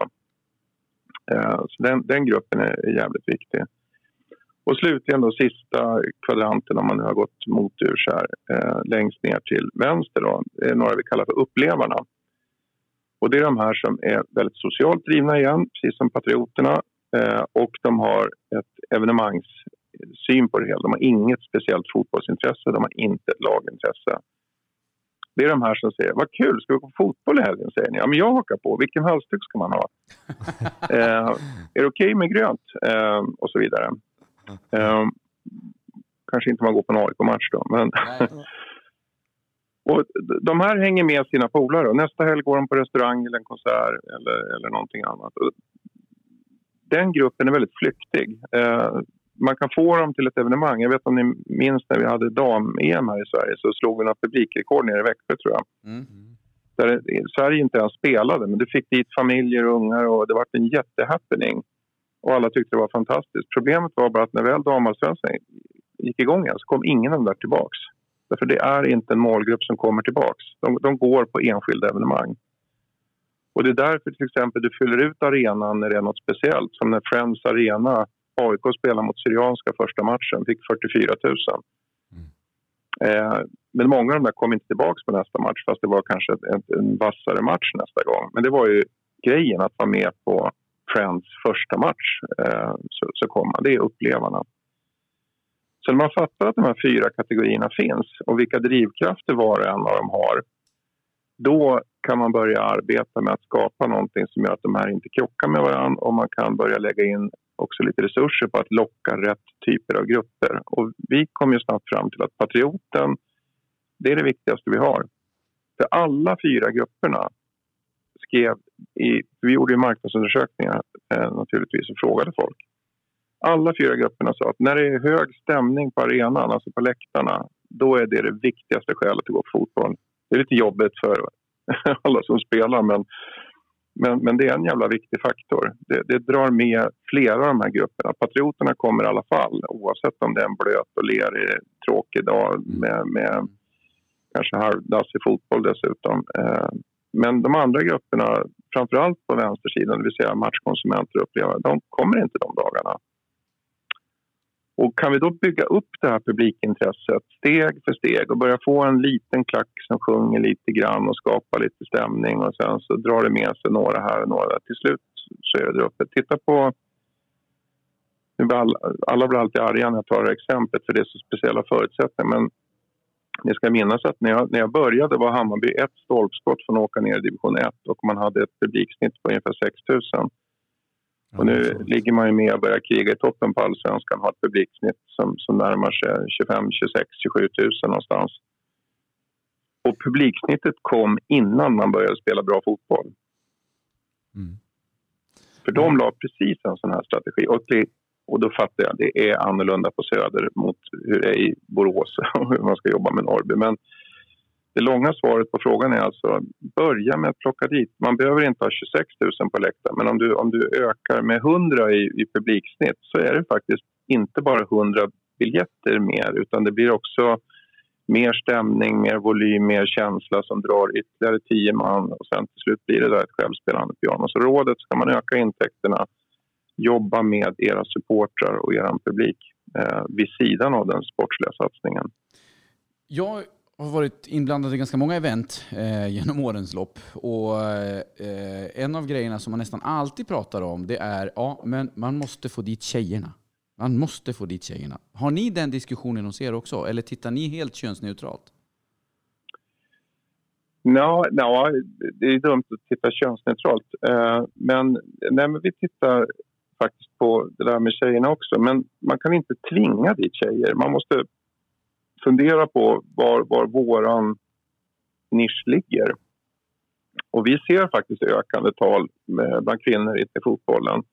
Eh, så den, den gruppen är, är jävligt viktig. Och slutligen då sista kvadranten om man nu har gått motur så här, eh, längst ner till vänster då, är några vi kallar för upplevarna. Och det är de här som är väldigt socialt drivna igen, precis som patrioterna. Eh, och de har ett evenemangssyn på det hela. De har inget speciellt fotbollsintresse, de har inte ett lagintresse. Det är de här som säger vad kul, ska vi gå på fotboll i helgen? säger ni. Ja, men jag hakar på. Vilken halsduk ska man ha? (laughs) eh, är det okej okay med grönt? Eh, och så vidare. Eh, kanske inte man går på en AIK-match då. Men (laughs) och de här hänger med sina polare. Nästa helg går de på restaurang eller en konsert eller, eller någonting annat. Den gruppen är väldigt flyktig. Eh, man kan få dem till ett evenemang. Jag vet om ni minns när vi hade dam-EM här i Sverige så slog vi några publikrekord nere i Växjö tror jag. Mm. Där Sverige inte ens spelade men du fick dit familjer och ungar och det var en jättehappening. Och alla tyckte det var fantastiskt. Problemet var bara att när väl damallsvenskan gick igång igen så kom ingen av dem där tillbaks. Därför det är inte en målgrupp som kommer tillbaks. De, de går på enskilda evenemang. Och det är därför till exempel du fyller ut arenan när det är något speciellt. Som när Friends Arena AIK spelade mot Syrianska första matchen, fick 44 000. Mm. Eh, men många av de där kom inte tillbaka på nästa match fast det var kanske en, en vassare match nästa gång. Men det var ju grejen att vara med på Friends första match. Eh, så, så kom man. Det är upplevarna. Så när man fattar att de här fyra kategorierna finns och vilka drivkrafter var och en av dem har då kan man börja arbeta med att skapa någonting som gör att de här inte krockar med varandra och man kan börja lägga in också lite resurser på att locka rätt typer av grupper. Och vi kom ju snabbt fram till att Patrioten, det är det viktigaste vi har. För alla fyra grupperna skrev i, vi gjorde ju marknadsundersökningar eh, naturligtvis och frågade folk. Alla fyra grupperna sa att när det är hög stämning på arenan, alltså på läktarna, då är det det viktigaste skälet att gå på fotboll. Det är lite jobbigt för (laughs) alla som spelar men men, men det är en jävla viktig faktor. Det, det, drar med flera av de här grupperna. Patrioterna kommer i alla fall oavsett om det är en blöt och lerig, tråkig dag med, med kanske halvdassig fotboll dessutom. Eh, men de andra grupperna, framförallt på vänstersidan, det vill säga matchkonsumenter och upplevare, de kommer inte de dagarna. Och kan vi då bygga upp det här publikintresset steg för steg och börja få en liten klack som sjunger lite grann och skapar lite stämning och sen så drar det med sig några här och några där. Till slut så är det där uppe. Titta på... Alla blir alltid arga när jag tar det exemplet för det är så speciella förutsättningar men ni ska minnas att när jag, när jag började var Hammarby ett stolpskott från att åka ner i division 1 och man hade ett publiksnitt på ungefär 6 000. Och nu ligger man ju med och börjar kriga i toppen på allsvenskan och har ett publiksnitt som, som närmar sig 25, 26, 27 000 någonstans. Och publiksnittet kom innan man började spela bra fotboll. Mm. För de la precis en sån här strategi. Och, och då fattar jag, det är annorlunda på Söder mot hur det är i Borås (laughs) och hur man ska jobba med Norrby. Men det långa svaret på frågan är alltså börja med att plocka dit. Man behöver inte ha 26 000 på läktaren men om du, om du ökar med 100 i, i publiksnitt så är det faktiskt inte bara 100 biljetter mer utan det blir också mer stämning, mer volym, mer känsla som drar ytterligare 10 man och sen till slut blir det där ett självspelande piano. Så rådet ska man öka intäkterna, jobba med era supportrar och er publik eh, vid sidan av den sportsliga satsningen. Jag har varit inblandad i ganska många event eh, (laughs) genom årens lopp. Och eh, En av grejerna som man nästan alltid pratar om det är ja, men man måste få dit tjejerna. Man måste få dit tjejerna. Har ni den diskussionen hos er också? Eller tittar ni helt könsneutralt? Ja, no, det är dumt att titta könsneutralt. Eh, men, nej, men vi tittar faktiskt på det där med tjejerna också. Men man kan inte tvinga dit tjejer. Man måste fundera på var, var våran nisch ligger. Och vi ser faktiskt ökande tal bland kvinnor i fotbollen.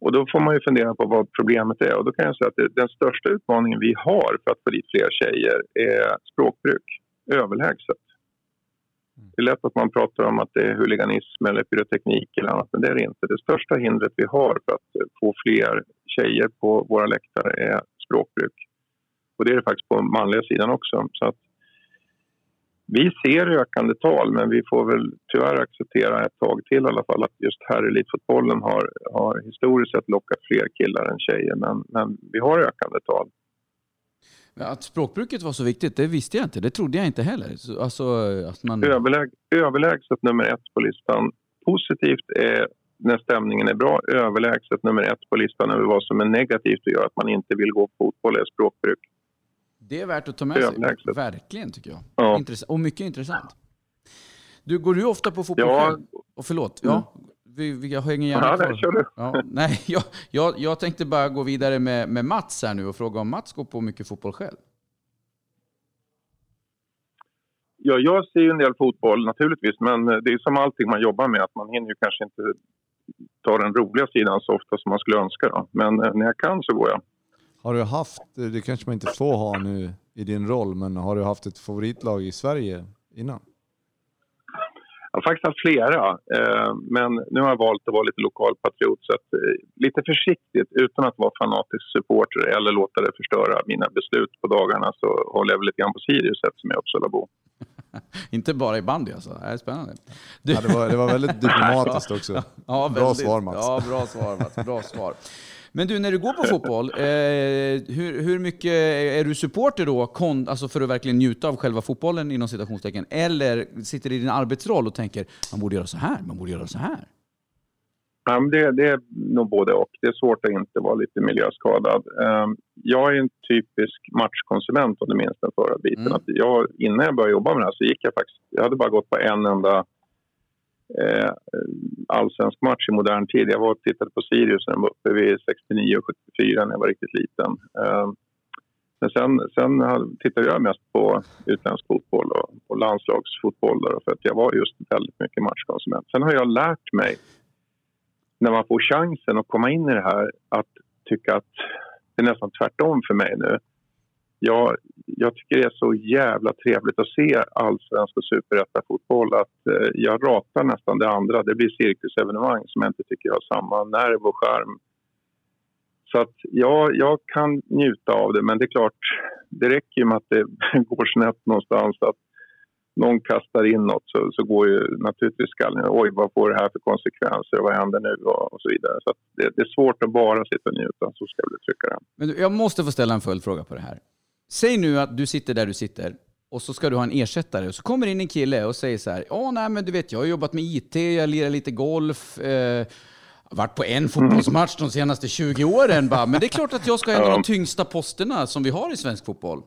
Och då får man ju fundera på vad problemet är. Och då kan jag säga att den största utmaningen vi har för att få dit fler tjejer är språkbruk. Överlägset. Mm. Det är lätt att man pratar om att det är huliganism eller pyroteknik eller annat, men det är det inte. Det största hindret vi har för att få fler tjejer på våra läktare är språkbruk. Och det är det faktiskt på manliga sidan också. Så att vi ser ökande tal, men vi får väl tyvärr acceptera ett tag till i alla fall att just här i elitfotbollen har, har historiskt sett lockat fler killar än tjejer. Men, men vi har ökande tal. Att språkbruket var så viktigt, det visste jag inte. Det trodde jag inte heller. Alltså, att man... Överläg, överlägset nummer ett på listan. Positivt är när stämningen är bra. Överlägset nummer ett på listan över vad som är negativt och gör att man inte vill gå på fotboll är språkbruk. Det är värt att ta med sig. Verkligen, tycker jag. Ja. och mycket intressant. Du, går du ofta på fotboll ja. själv? Och förlåt, ja. Vi, vi hänger gärna ja, kvar. Kör du. Ja, nej, (laughs) jag, jag, jag tänkte bara gå vidare med, med Mats här nu och fråga om Mats går på mycket fotboll själv? Ja, jag ser ju en del fotboll naturligtvis, men det är som allting man jobbar med, att man hinner ju kanske inte ta den roliga sidan så ofta som man skulle önska. Då. Men eh, när jag kan så går jag. Har du haft, det kanske man inte får ha nu i din roll, men har du haft ett favoritlag i Sverige innan? Jag har faktiskt haft flera, eh, men nu har jag valt att vara lite lokalpatriot. Så att, eh, lite försiktigt, utan att vara fanatisk supporter eller låta det förstöra mina beslut på dagarna så håller jag väl lite grann på Sirius eftersom jag är Uppsalabo. (laughs) Inte bara i bandy alltså. Det är spännande. Du... Ja, det, var, det var väldigt (laughs) diplomatiskt också. ja, bra väldigt, svar Mats. Ja, bra svar Mats. Bra svar. Men du, när du går på fotboll, (laughs) eh, hur, hur mycket är du supporter då, kon, alltså för att verkligen njuta av själva fotbollen inom citationstecken? Eller sitter du i din arbetsroll och tänker man borde göra så här, man borde göra så här? Ja, det, det, är nog både och. Det är svårt att inte vara lite miljöskadad. Um, jag är en typisk matchkonsument om du minns den förra biten. Mm. Att jag, innan jag började jobba med det här så gick jag faktiskt... Jag hade bara gått på en enda eh, allsvensk match i modern tid. Jag var och tittade på Sirius när de var uppe vid 69 och 74 när jag var riktigt liten. Eh, men sen, sen tittade jag mest på utländsk fotboll och, och landslagsfotboll då, för att jag var just väldigt mycket matchkonsument. Sen har jag lärt mig när man får chansen att komma in i det här att tycka att det är nästan tvärtom för mig nu jag, jag tycker det är så jävla trevligt att se allsvensk och superettafotboll att eh, jag ratar nästan det andra. Det blir cirkusevenemang som jag inte tycker har samma nerv och charm. Så att ja, jag kan njuta av det, men det är klart, det räcker ju med att det (laughs) går snett någonstans. Att någon kastar in något så, så går ju naturligtvis skallen oj vad får det här för konsekvenser, vad händer nu och, och så vidare. Så det, det, är svårt att bara sitta och njuta, så ska jag trycka det. Men jag måste få ställa en följdfråga på det här. Säg nu att du sitter där du sitter och så ska du ha en ersättare och så kommer in en kille och säger så här, ja nej men du vet jag har jobbat med IT, jag lirar lite golf, eh, varit på en fotbollsmatch de senaste 20 åren bara, men det är klart att jag ska ha en av de tyngsta posterna som vi har i svensk fotboll.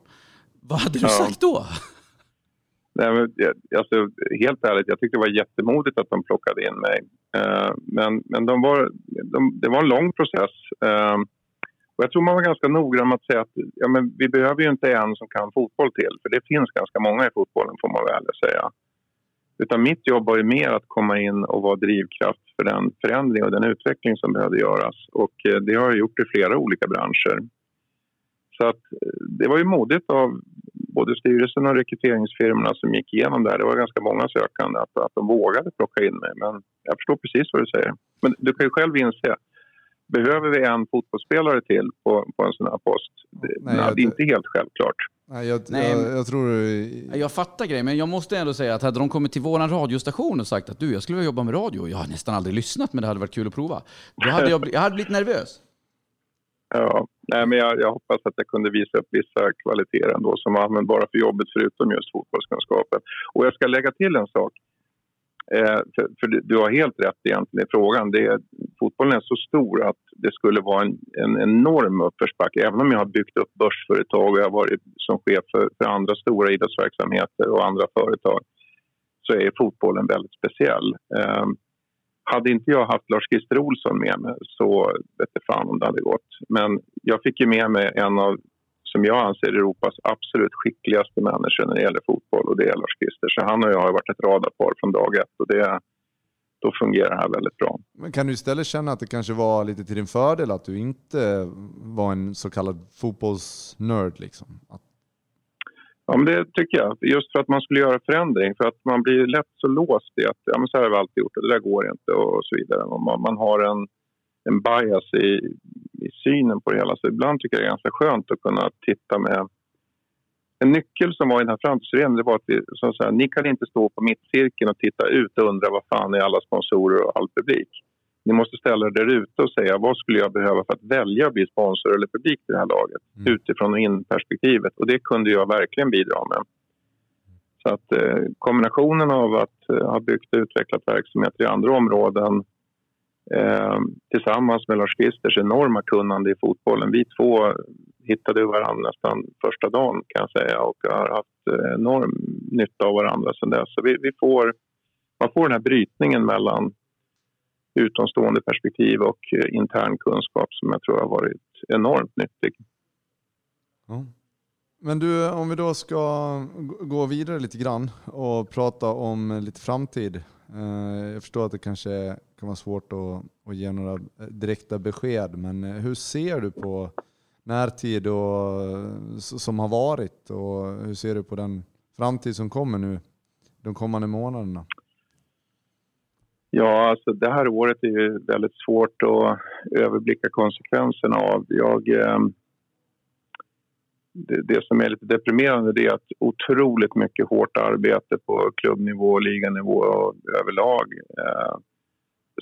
Vad hade du sagt då? Nej, men, alltså, helt ärligt, jag tyckte det var jättemodigt att de plockade in mig. Uh, men men de var, de, det var en lång process. Och jag tror man var ganska noggrann med att säga att ja, men vi behöver ju inte en som kan fotboll till, för det finns ganska många i fotbollen får man väl säga. Utan mitt jobb var ju mer att komma in och vara drivkraft för den förändring och den utveckling som behövde göras. Och eh, det har jag gjort i flera olika branscher. Så att eh, det var ju modigt av både styrelsen och rekryteringsfirmorna som gick igenom det här. Det var ganska många sökande att, att de vågade plocka in mig. Men jag förstår precis vad du säger. Men du kan ju själv inse Behöver vi en fotbollsspelare till på, på en sån här post? Nej, det är inte helt självklart. Nej, jag, nej, jag, jag, tror... Jag fattar grejen, men jag måste ändå säga att hade de kommit till vår radiostation och sagt att du, jag skulle vilja jobba med radio. Jag har nästan aldrig lyssnat, men det hade varit kul att prova. Då hade jag, jag hade blivit nervös. Ja, nej, men jag, jag, hoppas att jag kunde visa upp vissa kvaliteter ändå som var användbara för jobbet förutom just fotbollskunskapen. Och jag ska lägga till en sak. Eh, för, för du, du, har helt rätt egentligen i frågan. Det, fotbollen är så stor att det skulle vara en, en enorm uppförsbacke. Även om jag har byggt upp börsföretag och jag har varit som chef för, för andra stora idrottsverksamheter och andra företag så är fotbollen väldigt speciell. Eh, hade inte jag haft Lars-Christer Olsson med mig så vet jag fan om det hade gått. Men jag fick ju med mig en av som jag anser Europas absolut skickligaste människor när det gäller fotboll och det är Lars Christer. Så han och jag har varit ett radarpar från dag ett och det, då fungerar det här väldigt bra. Men kan du istället känna att det kanske var lite till din fördel att du inte var en så kallad fotbollsnörd? Liksom? Att... Ja, men det tycker jag. Just för att man skulle göra förändring. För att man blir lätt så låst i att ja, men så här har vi alltid gjort och det där går inte och så vidare. Man, man har en, en bias i, i synen på det hela. Så ibland tycker jag det är ganska skönt att kunna titta med en nyckel som var i den här framtidsutredningen var att vi, så så här, ni kan inte stå på mittcirkeln och titta ut och undra vad fan är alla sponsorer och all publik. Ni måste ställa er där ute och säga vad skulle jag behöva för att välja att bli sponsor eller publik till det här laget mm. utifrån och in-perspektivet. Och det kunde jag verkligen bidra med. Så att eh, kombinationen av att eh, ha byggt och utvecklat verksamheter i andra områden eh, tillsammans med Lars Kristers enorma kunnande i fotbollen. Vi två hittade varandra nästan första dagen kan jag säga och har haft eh, enorm nytta av varandra sedan dess. Så vi, vi får, man får den här brytningen mellan utomstående perspektiv och eh, intern kunskap som jag tror har varit enormt nyttig. Ja. Men du, om vi då ska gå vidare lite grann och prata om eh, lite framtid. Eh, jag förstår att det kanske kan vara svårt att, att ge några eh, direkta besked, men eh, hur ser du på närtid och, som har varit och hur ser du på den framtid som kommer nu de kommande månaderna? Ja, alltså det här året är ju väldigt svårt att överblicka konsekvenserna av. Jag, eh, det, det, som är lite deprimerande är att otroligt mycket hårt arbete på klubbnivå, liganivå och överlag eh,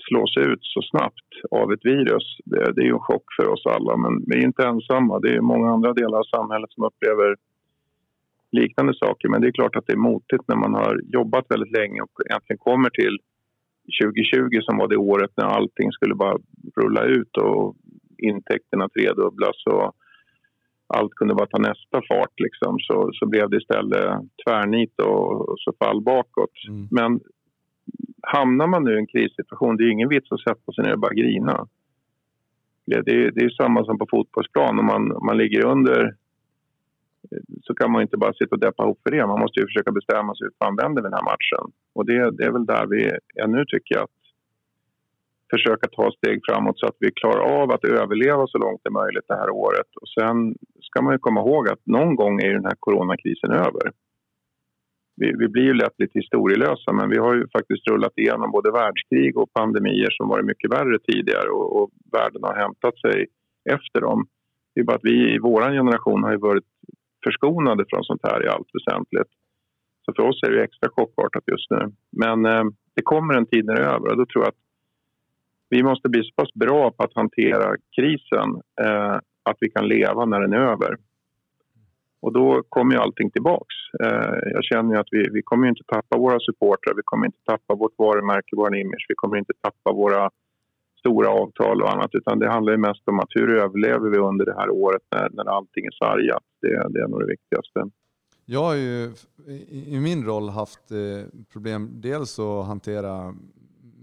slås ut så snabbt av ett virus. Det, det är ju en chock för oss alla, men vi är inte ensamma. Det är många andra delar av samhället som upplever liknande saker. Men det är klart att det är motigt när man har jobbat väldigt länge och egentligen kommer till 2020 som var det året när allting skulle bara rulla ut och intäkterna tredubblas och allt kunde bara ta nästa fart liksom, så, så blev det istället tvärnit och, och så fall bakåt. Mm. Men hamnar man nu i en krissituation, det är ingen vits att sätta sig ner och bara grina. Det, det, det är samma som på fotbollsplan, om man, om man ligger under så kan man inte bara sitta och deppa ihop för det. Man måste ju försöka bestämma sig hur fan vänder den här matchen. Och det, det är väl där vi är nu tycker jag. Att försöka ta steg framåt så att vi klarar av att överleva så långt det är möjligt det här året. Och sen ska man ju komma ihåg att någon gång är den här coronakrisen över vi, vi, blir ju lätt lite historielösa men vi har ju faktiskt rullat igenom både världskrig och pandemier som varit mycket värre tidigare och, och världen har hämtat sig efter dem. Det är bara att vi i vår generation har ju varit förskonade från sånt här i allt väsentligt. Så för oss är det extra chockartat just nu. Men eh, det kommer en tid när det är över och då tror jag att vi måste bli så pass bra på att hantera krisen eh, att vi kan leva när den är över. Och då kommer ju allting tillbaks. Eh, jag känner ju att vi, vi kommer inte tappa våra supportrar, vi kommer inte tappa vårt varumärke, vår image, vi kommer inte tappa våra stora avtal och annat utan det handlar ju mest om att hur överlever vi under det här året när, när allting är sargat. Det, det är nog det viktigaste. Jag har ju i min roll haft eh, problem dels att hantera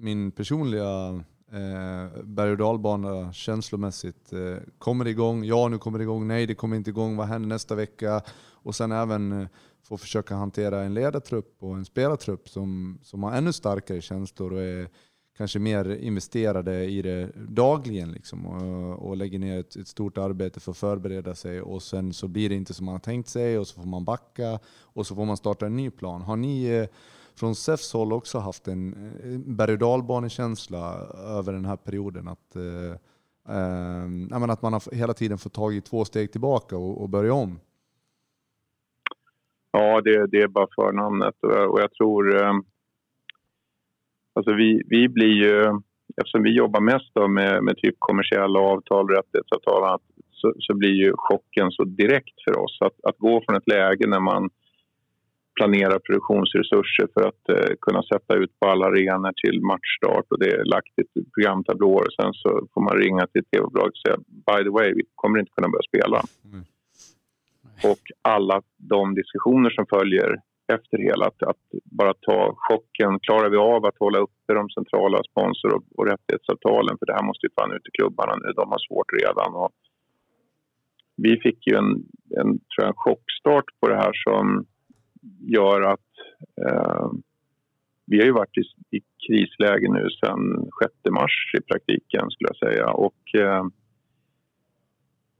min personliga Eh, berg och dalbana känslomässigt. Eh, kommer det igång? Ja, nu kommer det igång. Nej, det kommer inte igång. Vad händer nästa vecka? Och sen även eh, få försöka hantera en ledartrupp och en spelartrupp som, som har ännu starkare känslor och är kanske mer investerade i det dagligen liksom, och, och lägger ner ett, ett, stort arbete för att förbereda sig och sen så blir det inte som man har tänkt sig och så får man backa och så får man starta en ny plan. Har ni eh, från SEFs håll också haft en berg och dalbanekänsla över den här perioden. Att, eh, eh, att man har hela tiden fått tag i två steg tillbaka och, och börja om. Ja, det, det är bara förnamnet och, och jag tror... Eh, alltså vi, vi blir ju... Eftersom vi jobbar mest med, med typ kommersiella avtal, rättighetsavtal så, så blir ju chocken så direkt för oss. Att, att gå från ett läge när man planera produktionsresurser för att eh, kunna sätta ut på alla arenor till matchstart och det är lagt i programtablåer. Sen så får man ringa till tv-bolaget och säga by the way, vi kommer inte kunna börja spela. Mm. Och alla de diskussioner som följer efter hela, att, att, bara ta chocken. Klarar vi av att hålla uppe de centrala sponsor och, och rättighetsavtalen? För det här måste ju fan ut i klubbarna nu, de har svårt redan. Och vi fick ju en, en, tror jag, en chockstart på det här som gör att eh, vi har ju varit i, i krisläge nu sedan 6 mars i praktiken skulle jag säga. Och, eh,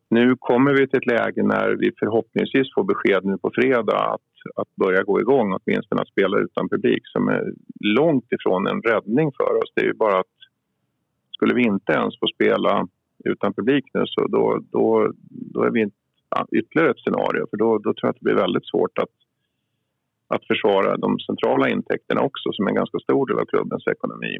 nu kommer vi till ett läge när vi förhoppningsvis får besked nu på fredag att, att börja gå igång, åtminstone att spela utan publik som är långt ifrån en räddning för oss. Det är ju bara att skulle vi inte ens få spela utan publik nu så då, då, då är vi inte ja, ytterligare ett scenario för då, då tror jag att det blir väldigt svårt att, att försvara de centrala intäkterna också som är en ganska stor del av klubbens ekonomi.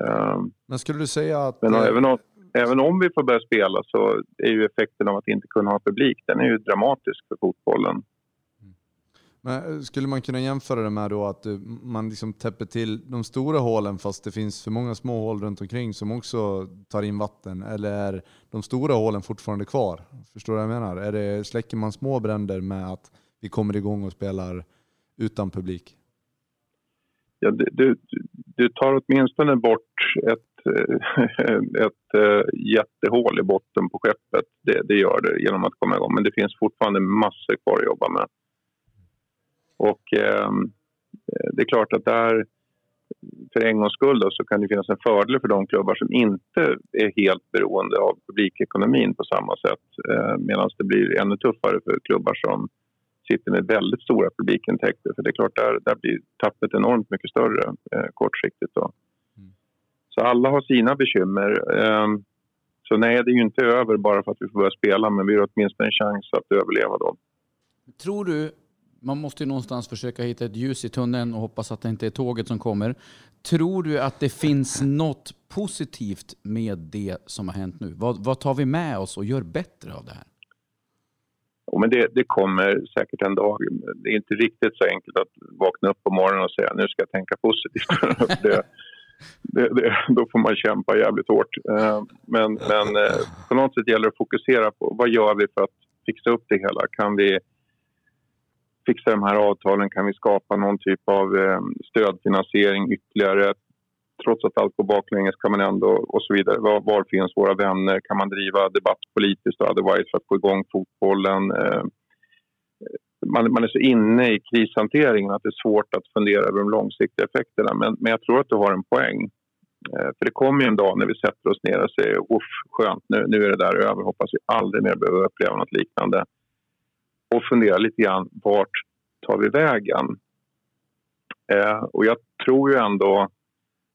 Ehm, men skulle du säga att... Men även om, även om vi får börja spela så är ju effekten av att inte kunna ha publik den är ju dramatisk för fotbollen. Men eh, skulle man kunna jämföra det med då att eh, man liksom täpper till de stora hålen fast det finns för många små hål runt omkring som också tar in vatten? Eller är de stora hålen fortfarande kvar? Förstår du vad jag menar? Är det, släcker man små bränder med att vi kommer igång och spelar utan publik? Ja, du, du, du tar åtminstone bort ett, eh, (laughs) ett eh, jättehål i botten på skeppet. Det, det gör det genom att komma igång. Men det finns fortfarande massor kvar att jobba med. Och ehm, eh, det är klart att där för en gångs skull då, så kan det finnas en fördel för de klubbar som inte är helt beroende av publikekonomin på samma sätt. Eh, Medan det blir ännu tuffare för klubbar som sitter med väldigt stora publikintäkter. För det är klart, där, där blir tappet enormt mycket större eh, kortsiktigt. Då. Mm. Så alla har sina bekymmer. Eh, så nej, det är ju inte över bara för att vi får börja spela men vi har åtminstone en chans att överleva då. Tror du man måste ju någonstans försöka hitta ett ljus i tunneln och hoppas att det inte är tåget som kommer. Tror du att det finns något positivt med det som har hänt nu? Vad, vad tar vi med oss och gör bättre av det här? Men det, det, kommer säkert en dag. Det är inte riktigt så enkelt att vakna upp på morgonen och säga nu ska jag tänka positivt. (laughs) det, det, då får man kämpa jävligt hårt. Eh, men, men eh, på något sätt gäller det att fokusera på vad gör vi för att fixa upp det hela? Kan vi fixa de här avtalen? Kan vi skapa någon typ av eh, stödfinansiering ytterligare? Trots att allt går baklänges kan man ändå och så vidare. Var, var, finns våra vänner? Kan man driva debatt politiskt och otherwise för att få igång fotbollen? Eh, man, man, är så inne i krishanteringen att det är svårt att fundera över de långsiktiga effekterna. Men, men jag tror att du har en poäng. Eh, för det kommer ju en dag när vi sätter oss ner och säger uff, skönt, nu, nu är det där över. Hoppas vi aldrig mer behöver uppleva något liknande och fundera lite grann vart tar vi vägen? Eh, och jag tror ju ändå,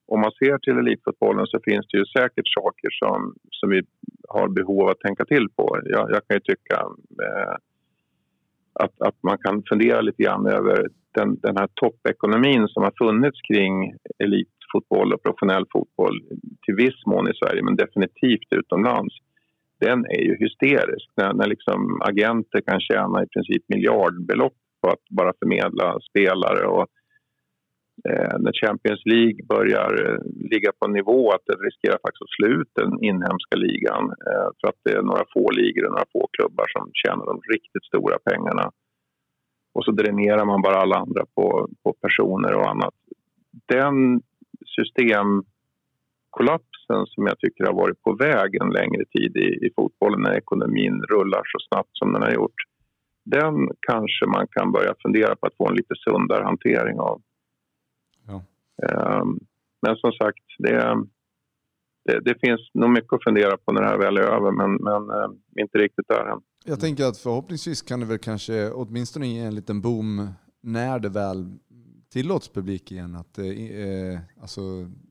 om man ser till elitfotbollen så finns det ju säkert saker som, som vi har behov av att tänka till på. Jag, jag kan ju tycka eh, att, att man kan fundera lite grann över den, den här toppekonomin som har funnits kring elitfotboll och professionell fotboll till viss mån i Sverige men definitivt utomlands den är ju hysterisk. När, när liksom agenter kan tjäna i princip miljardbelopp på att bara förmedla spelare och eh, när Champions League börjar eh, ligga på en nivå att det riskerar faktiskt att slå ut den inhemska ligan eh, för att det är några få ligor och några få klubbar som tjänar de riktigt stora pengarna. Och så dränerar man bara alla andra på, på personer och annat. Den systemkollapsen som jag tycker har varit på väg en längre tid i, i fotbollen när ekonomin rullar så snabbt som den har gjort. Den kanske man kan börja fundera på att få en lite sundare hantering av. Um, men som sagt, det, det, det, finns nog mycket att fundera på när det här väl är över, men, men uh, inte riktigt där än. Jag tänker att förhoppningsvis kan det väl kanske åtminstone ge en liten boom när det väl tillåts publik igen. Att eh, alltså,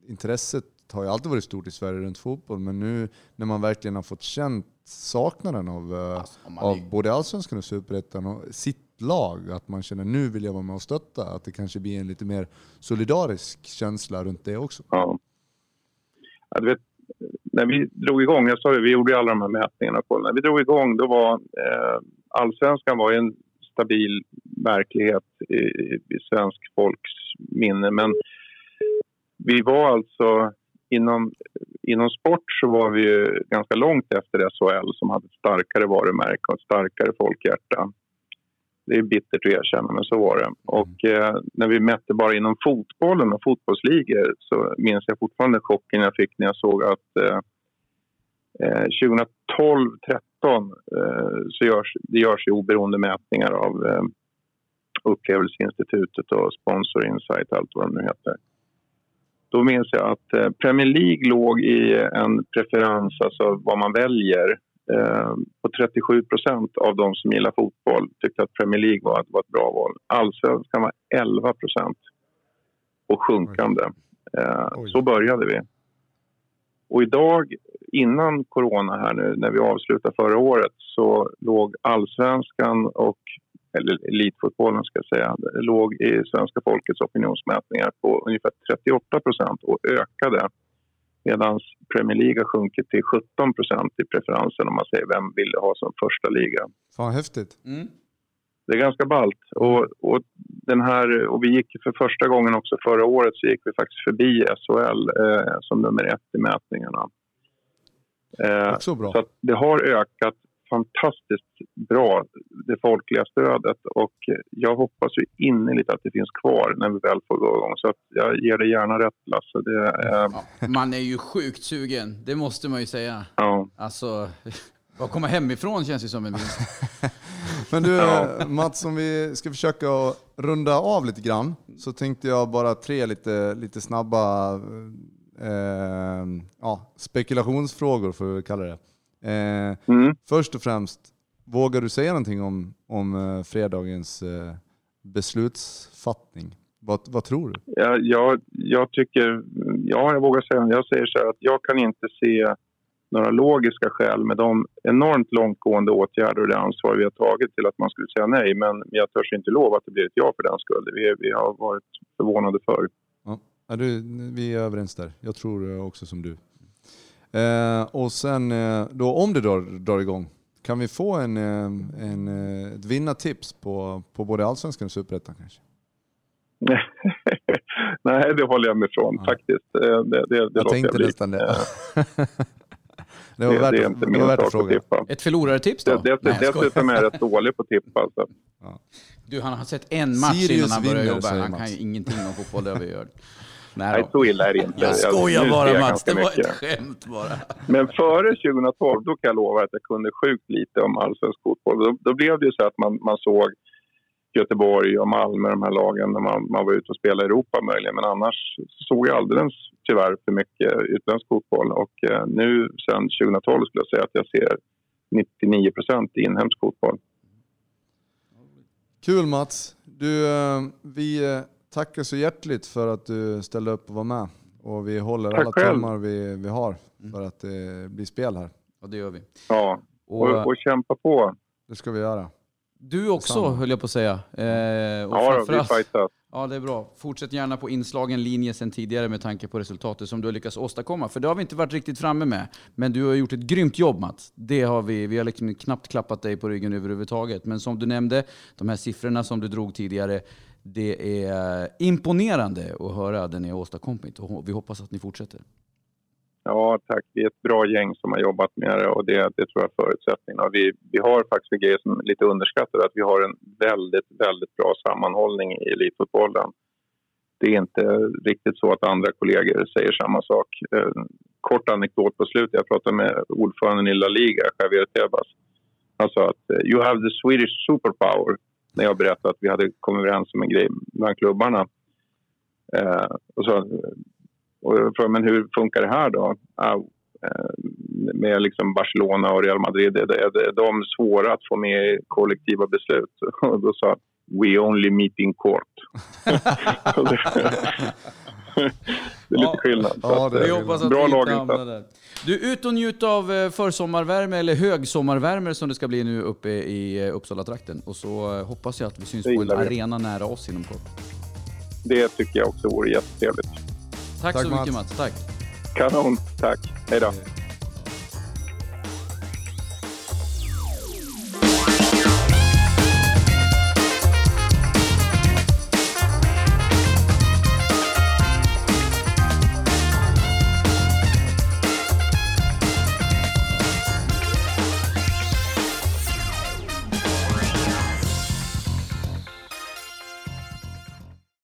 intresset har ju alltid varit stort i Sverige runt fotboll, men nu när man verkligen har fått känt saknaden av, eh, alltså, av är... både allsvenskan och superettan och sitt lag, att man känner nu vill jag vara med och stötta, att det kanske blir en lite mer solidarisk känsla runt det också. Ja. ja du vet, när vi drog igång, jag sa ju, vi gjorde alla de här mätningarna på när vi drog igång då var eh, allsvenskan var en stabil verklighet i, i svensk folks minne, men vi var alltså inom, inom sport så var vi ju ganska långt efter SHL som hade ett starkare varumärke och ett starkare folkhjärta. Det är bittert att erkänna, men så var det. Och eh, när vi mätte bara inom fotbollen och fotbollsligor så minns jag fortfarande chocken jag fick när jag såg att eh, 2012-13 eh, så görs det görs ju oberoende mätningar av eh, Upplevelseinstitutet och Sponsor Insight, allt vad de nu heter. Då minns jag att eh, Premier League låg i en preferens, alltså vad man väljer. Eh, på 37 procent av de som gillar fotboll tyckte att Premier League var, var ett bra val. Allsvenskan var 11 procent och sjunkande. Eh, så började vi. Och idag, innan corona här nu, när vi avslutade förra året så låg allsvenskan och eller elitfotbollen ska jag säga, låg i svenska folkets opinionsmätningar på ungefär 38 procent och ökade. Medan Premier League har sjunkit till 17 procent i preferensen om man säger vem vill ha som första liga. Fan häftigt. Mm. Det är ganska ballt. Och, och, den här, och vi gick för första gången också förra året så gick vi faktiskt förbi SHL eh, som nummer ett i mätningarna. Eh, så att det har ökat fantastiskt bra, det folkliga stödet. Och jag hoppas ju innerligt att det finns kvar när vi väl får gå igång. Så att jag ger dig gärna rätt, Lasse. Det, eh... ja, man är ju sjukt sugen, det måste man ju säga. Ja. Alltså, (laughs) att komma hemifrån känns ju som en vinst. (laughs) Men du ja. Mats, om vi ska försöka runda av lite grann så tänkte jag bara tre lite, lite snabba eh, ja, spekulationsfrågor, får vi kalla det. Eh, mm. Först och främst, vågar du säga någonting om, om eh, fredagens eh, beslutsfattning? Vad, vad tror du? Ja, jag, jag tycker, ja jag vågar säga, jag säger så här att jag kan inte se några logiska skäl med de enormt långtgående åtgärder och det ansvar vi har tagit till att man skulle säga nej. Men jag törs inte lova att det blir ett ja för den skull. Vi, vi har varit förvånade förr. Ja, du, vi är överens där. Jag tror också som du. Eh, och sen eh, då om det drar, drar igång, kan vi få en, eh, en, eh, ett vinnartips på, på både Allsvenskan och Superettan kanske? (laughs) Nej, det håller jag mig ifrån ja. faktiskt. Det, det, det jag tänkte jag nästan det. (laughs) det var värt, det är inte min sak att tippa. Ett förlorartips då? Det, det, dessutom är jag rätt dålig på att tippa. Alltså. Ja. Du, han har sett en match Sirius innan han började jobba. Han kan ju ingenting om fotboll, det har vi gjort. Nej, så illa är det inte. Jag skojar bara Mats, det var mycket. ett skämt bara. Men före 2012, då kan jag lova att jag kunde sjukt lite om allsvensk fotboll. Då, då blev det ju så att man, man såg Göteborg och Malmö, de här lagen, när man, man var ute och spelade i Europa möjligen. Men annars såg jag alldeles tyvärr för mycket utländsk fotboll. Och eh, nu sen 2012 skulle jag säga att jag ser 99 procent inhemsk fotboll. Kul Mats! Du, eh, vi eh, tackar så hjärtligt för att du ställde upp och var med. Och vi håller Tack alla tummar vi, vi har mm. för att det blir spel här. Ja, det gör vi. Ja, och, och, och kämpa på. Det ska vi göra. Du också, Samma. höll jag på att säga. Eh, och ja, då, vi fightas. Ja, det är bra. Fortsätt gärna på inslagen linje sen tidigare med tanke på resultatet som du har lyckats åstadkomma. För det har vi inte varit riktigt framme med. Men du har gjort ett grymt jobb Mats. Det har vi. Vi har liksom knappt klappat dig på ryggen överhuvudtaget. Men som du nämnde, de här siffrorna som du drog tidigare, det är imponerande att höra det ni har åstadkommit och vi hoppas att ni fortsätter. Ja, tack. Vi är ett bra gäng som har jobbat med det och det, det tror jag är förutsättningen. vi, vi har faktiskt en grej som är lite underskattad, att vi har en väldigt, väldigt bra sammanhållning i elitfotbollen. Det är inte riktigt så att andra kollegor säger samma sak. Eh, kort anekdot på slutet. Jag pratade med ordföranden i La Liga, Javier Tebas. Han sa att eh, “You have the Swedish superpower” när jag berättade att vi hade kommit överens om en grej bland klubbarna. Eh, och, så, och jag frågade, men hur funkar det här då? Ah, eh, med liksom Barcelona och Real Madrid, är, är de svåra att få med i kollektiva beslut? (laughs) Och då sa We only meet in court. (laughs) (laughs) det är lite skillnad. Ja, det är vi hoppas att bra laginsats. Du, ut och njut av eh, försommarvärme, eller högsommarvärme som det ska bli nu uppe i eh, Uppsala-trakten. Och så eh, hoppas jag att vi syns på en arena nära oss inom kort. Det tycker jag också vore jättetrevligt. Tack, Tack så mycket Mats. Tack. Kanon. Tack. Hej då.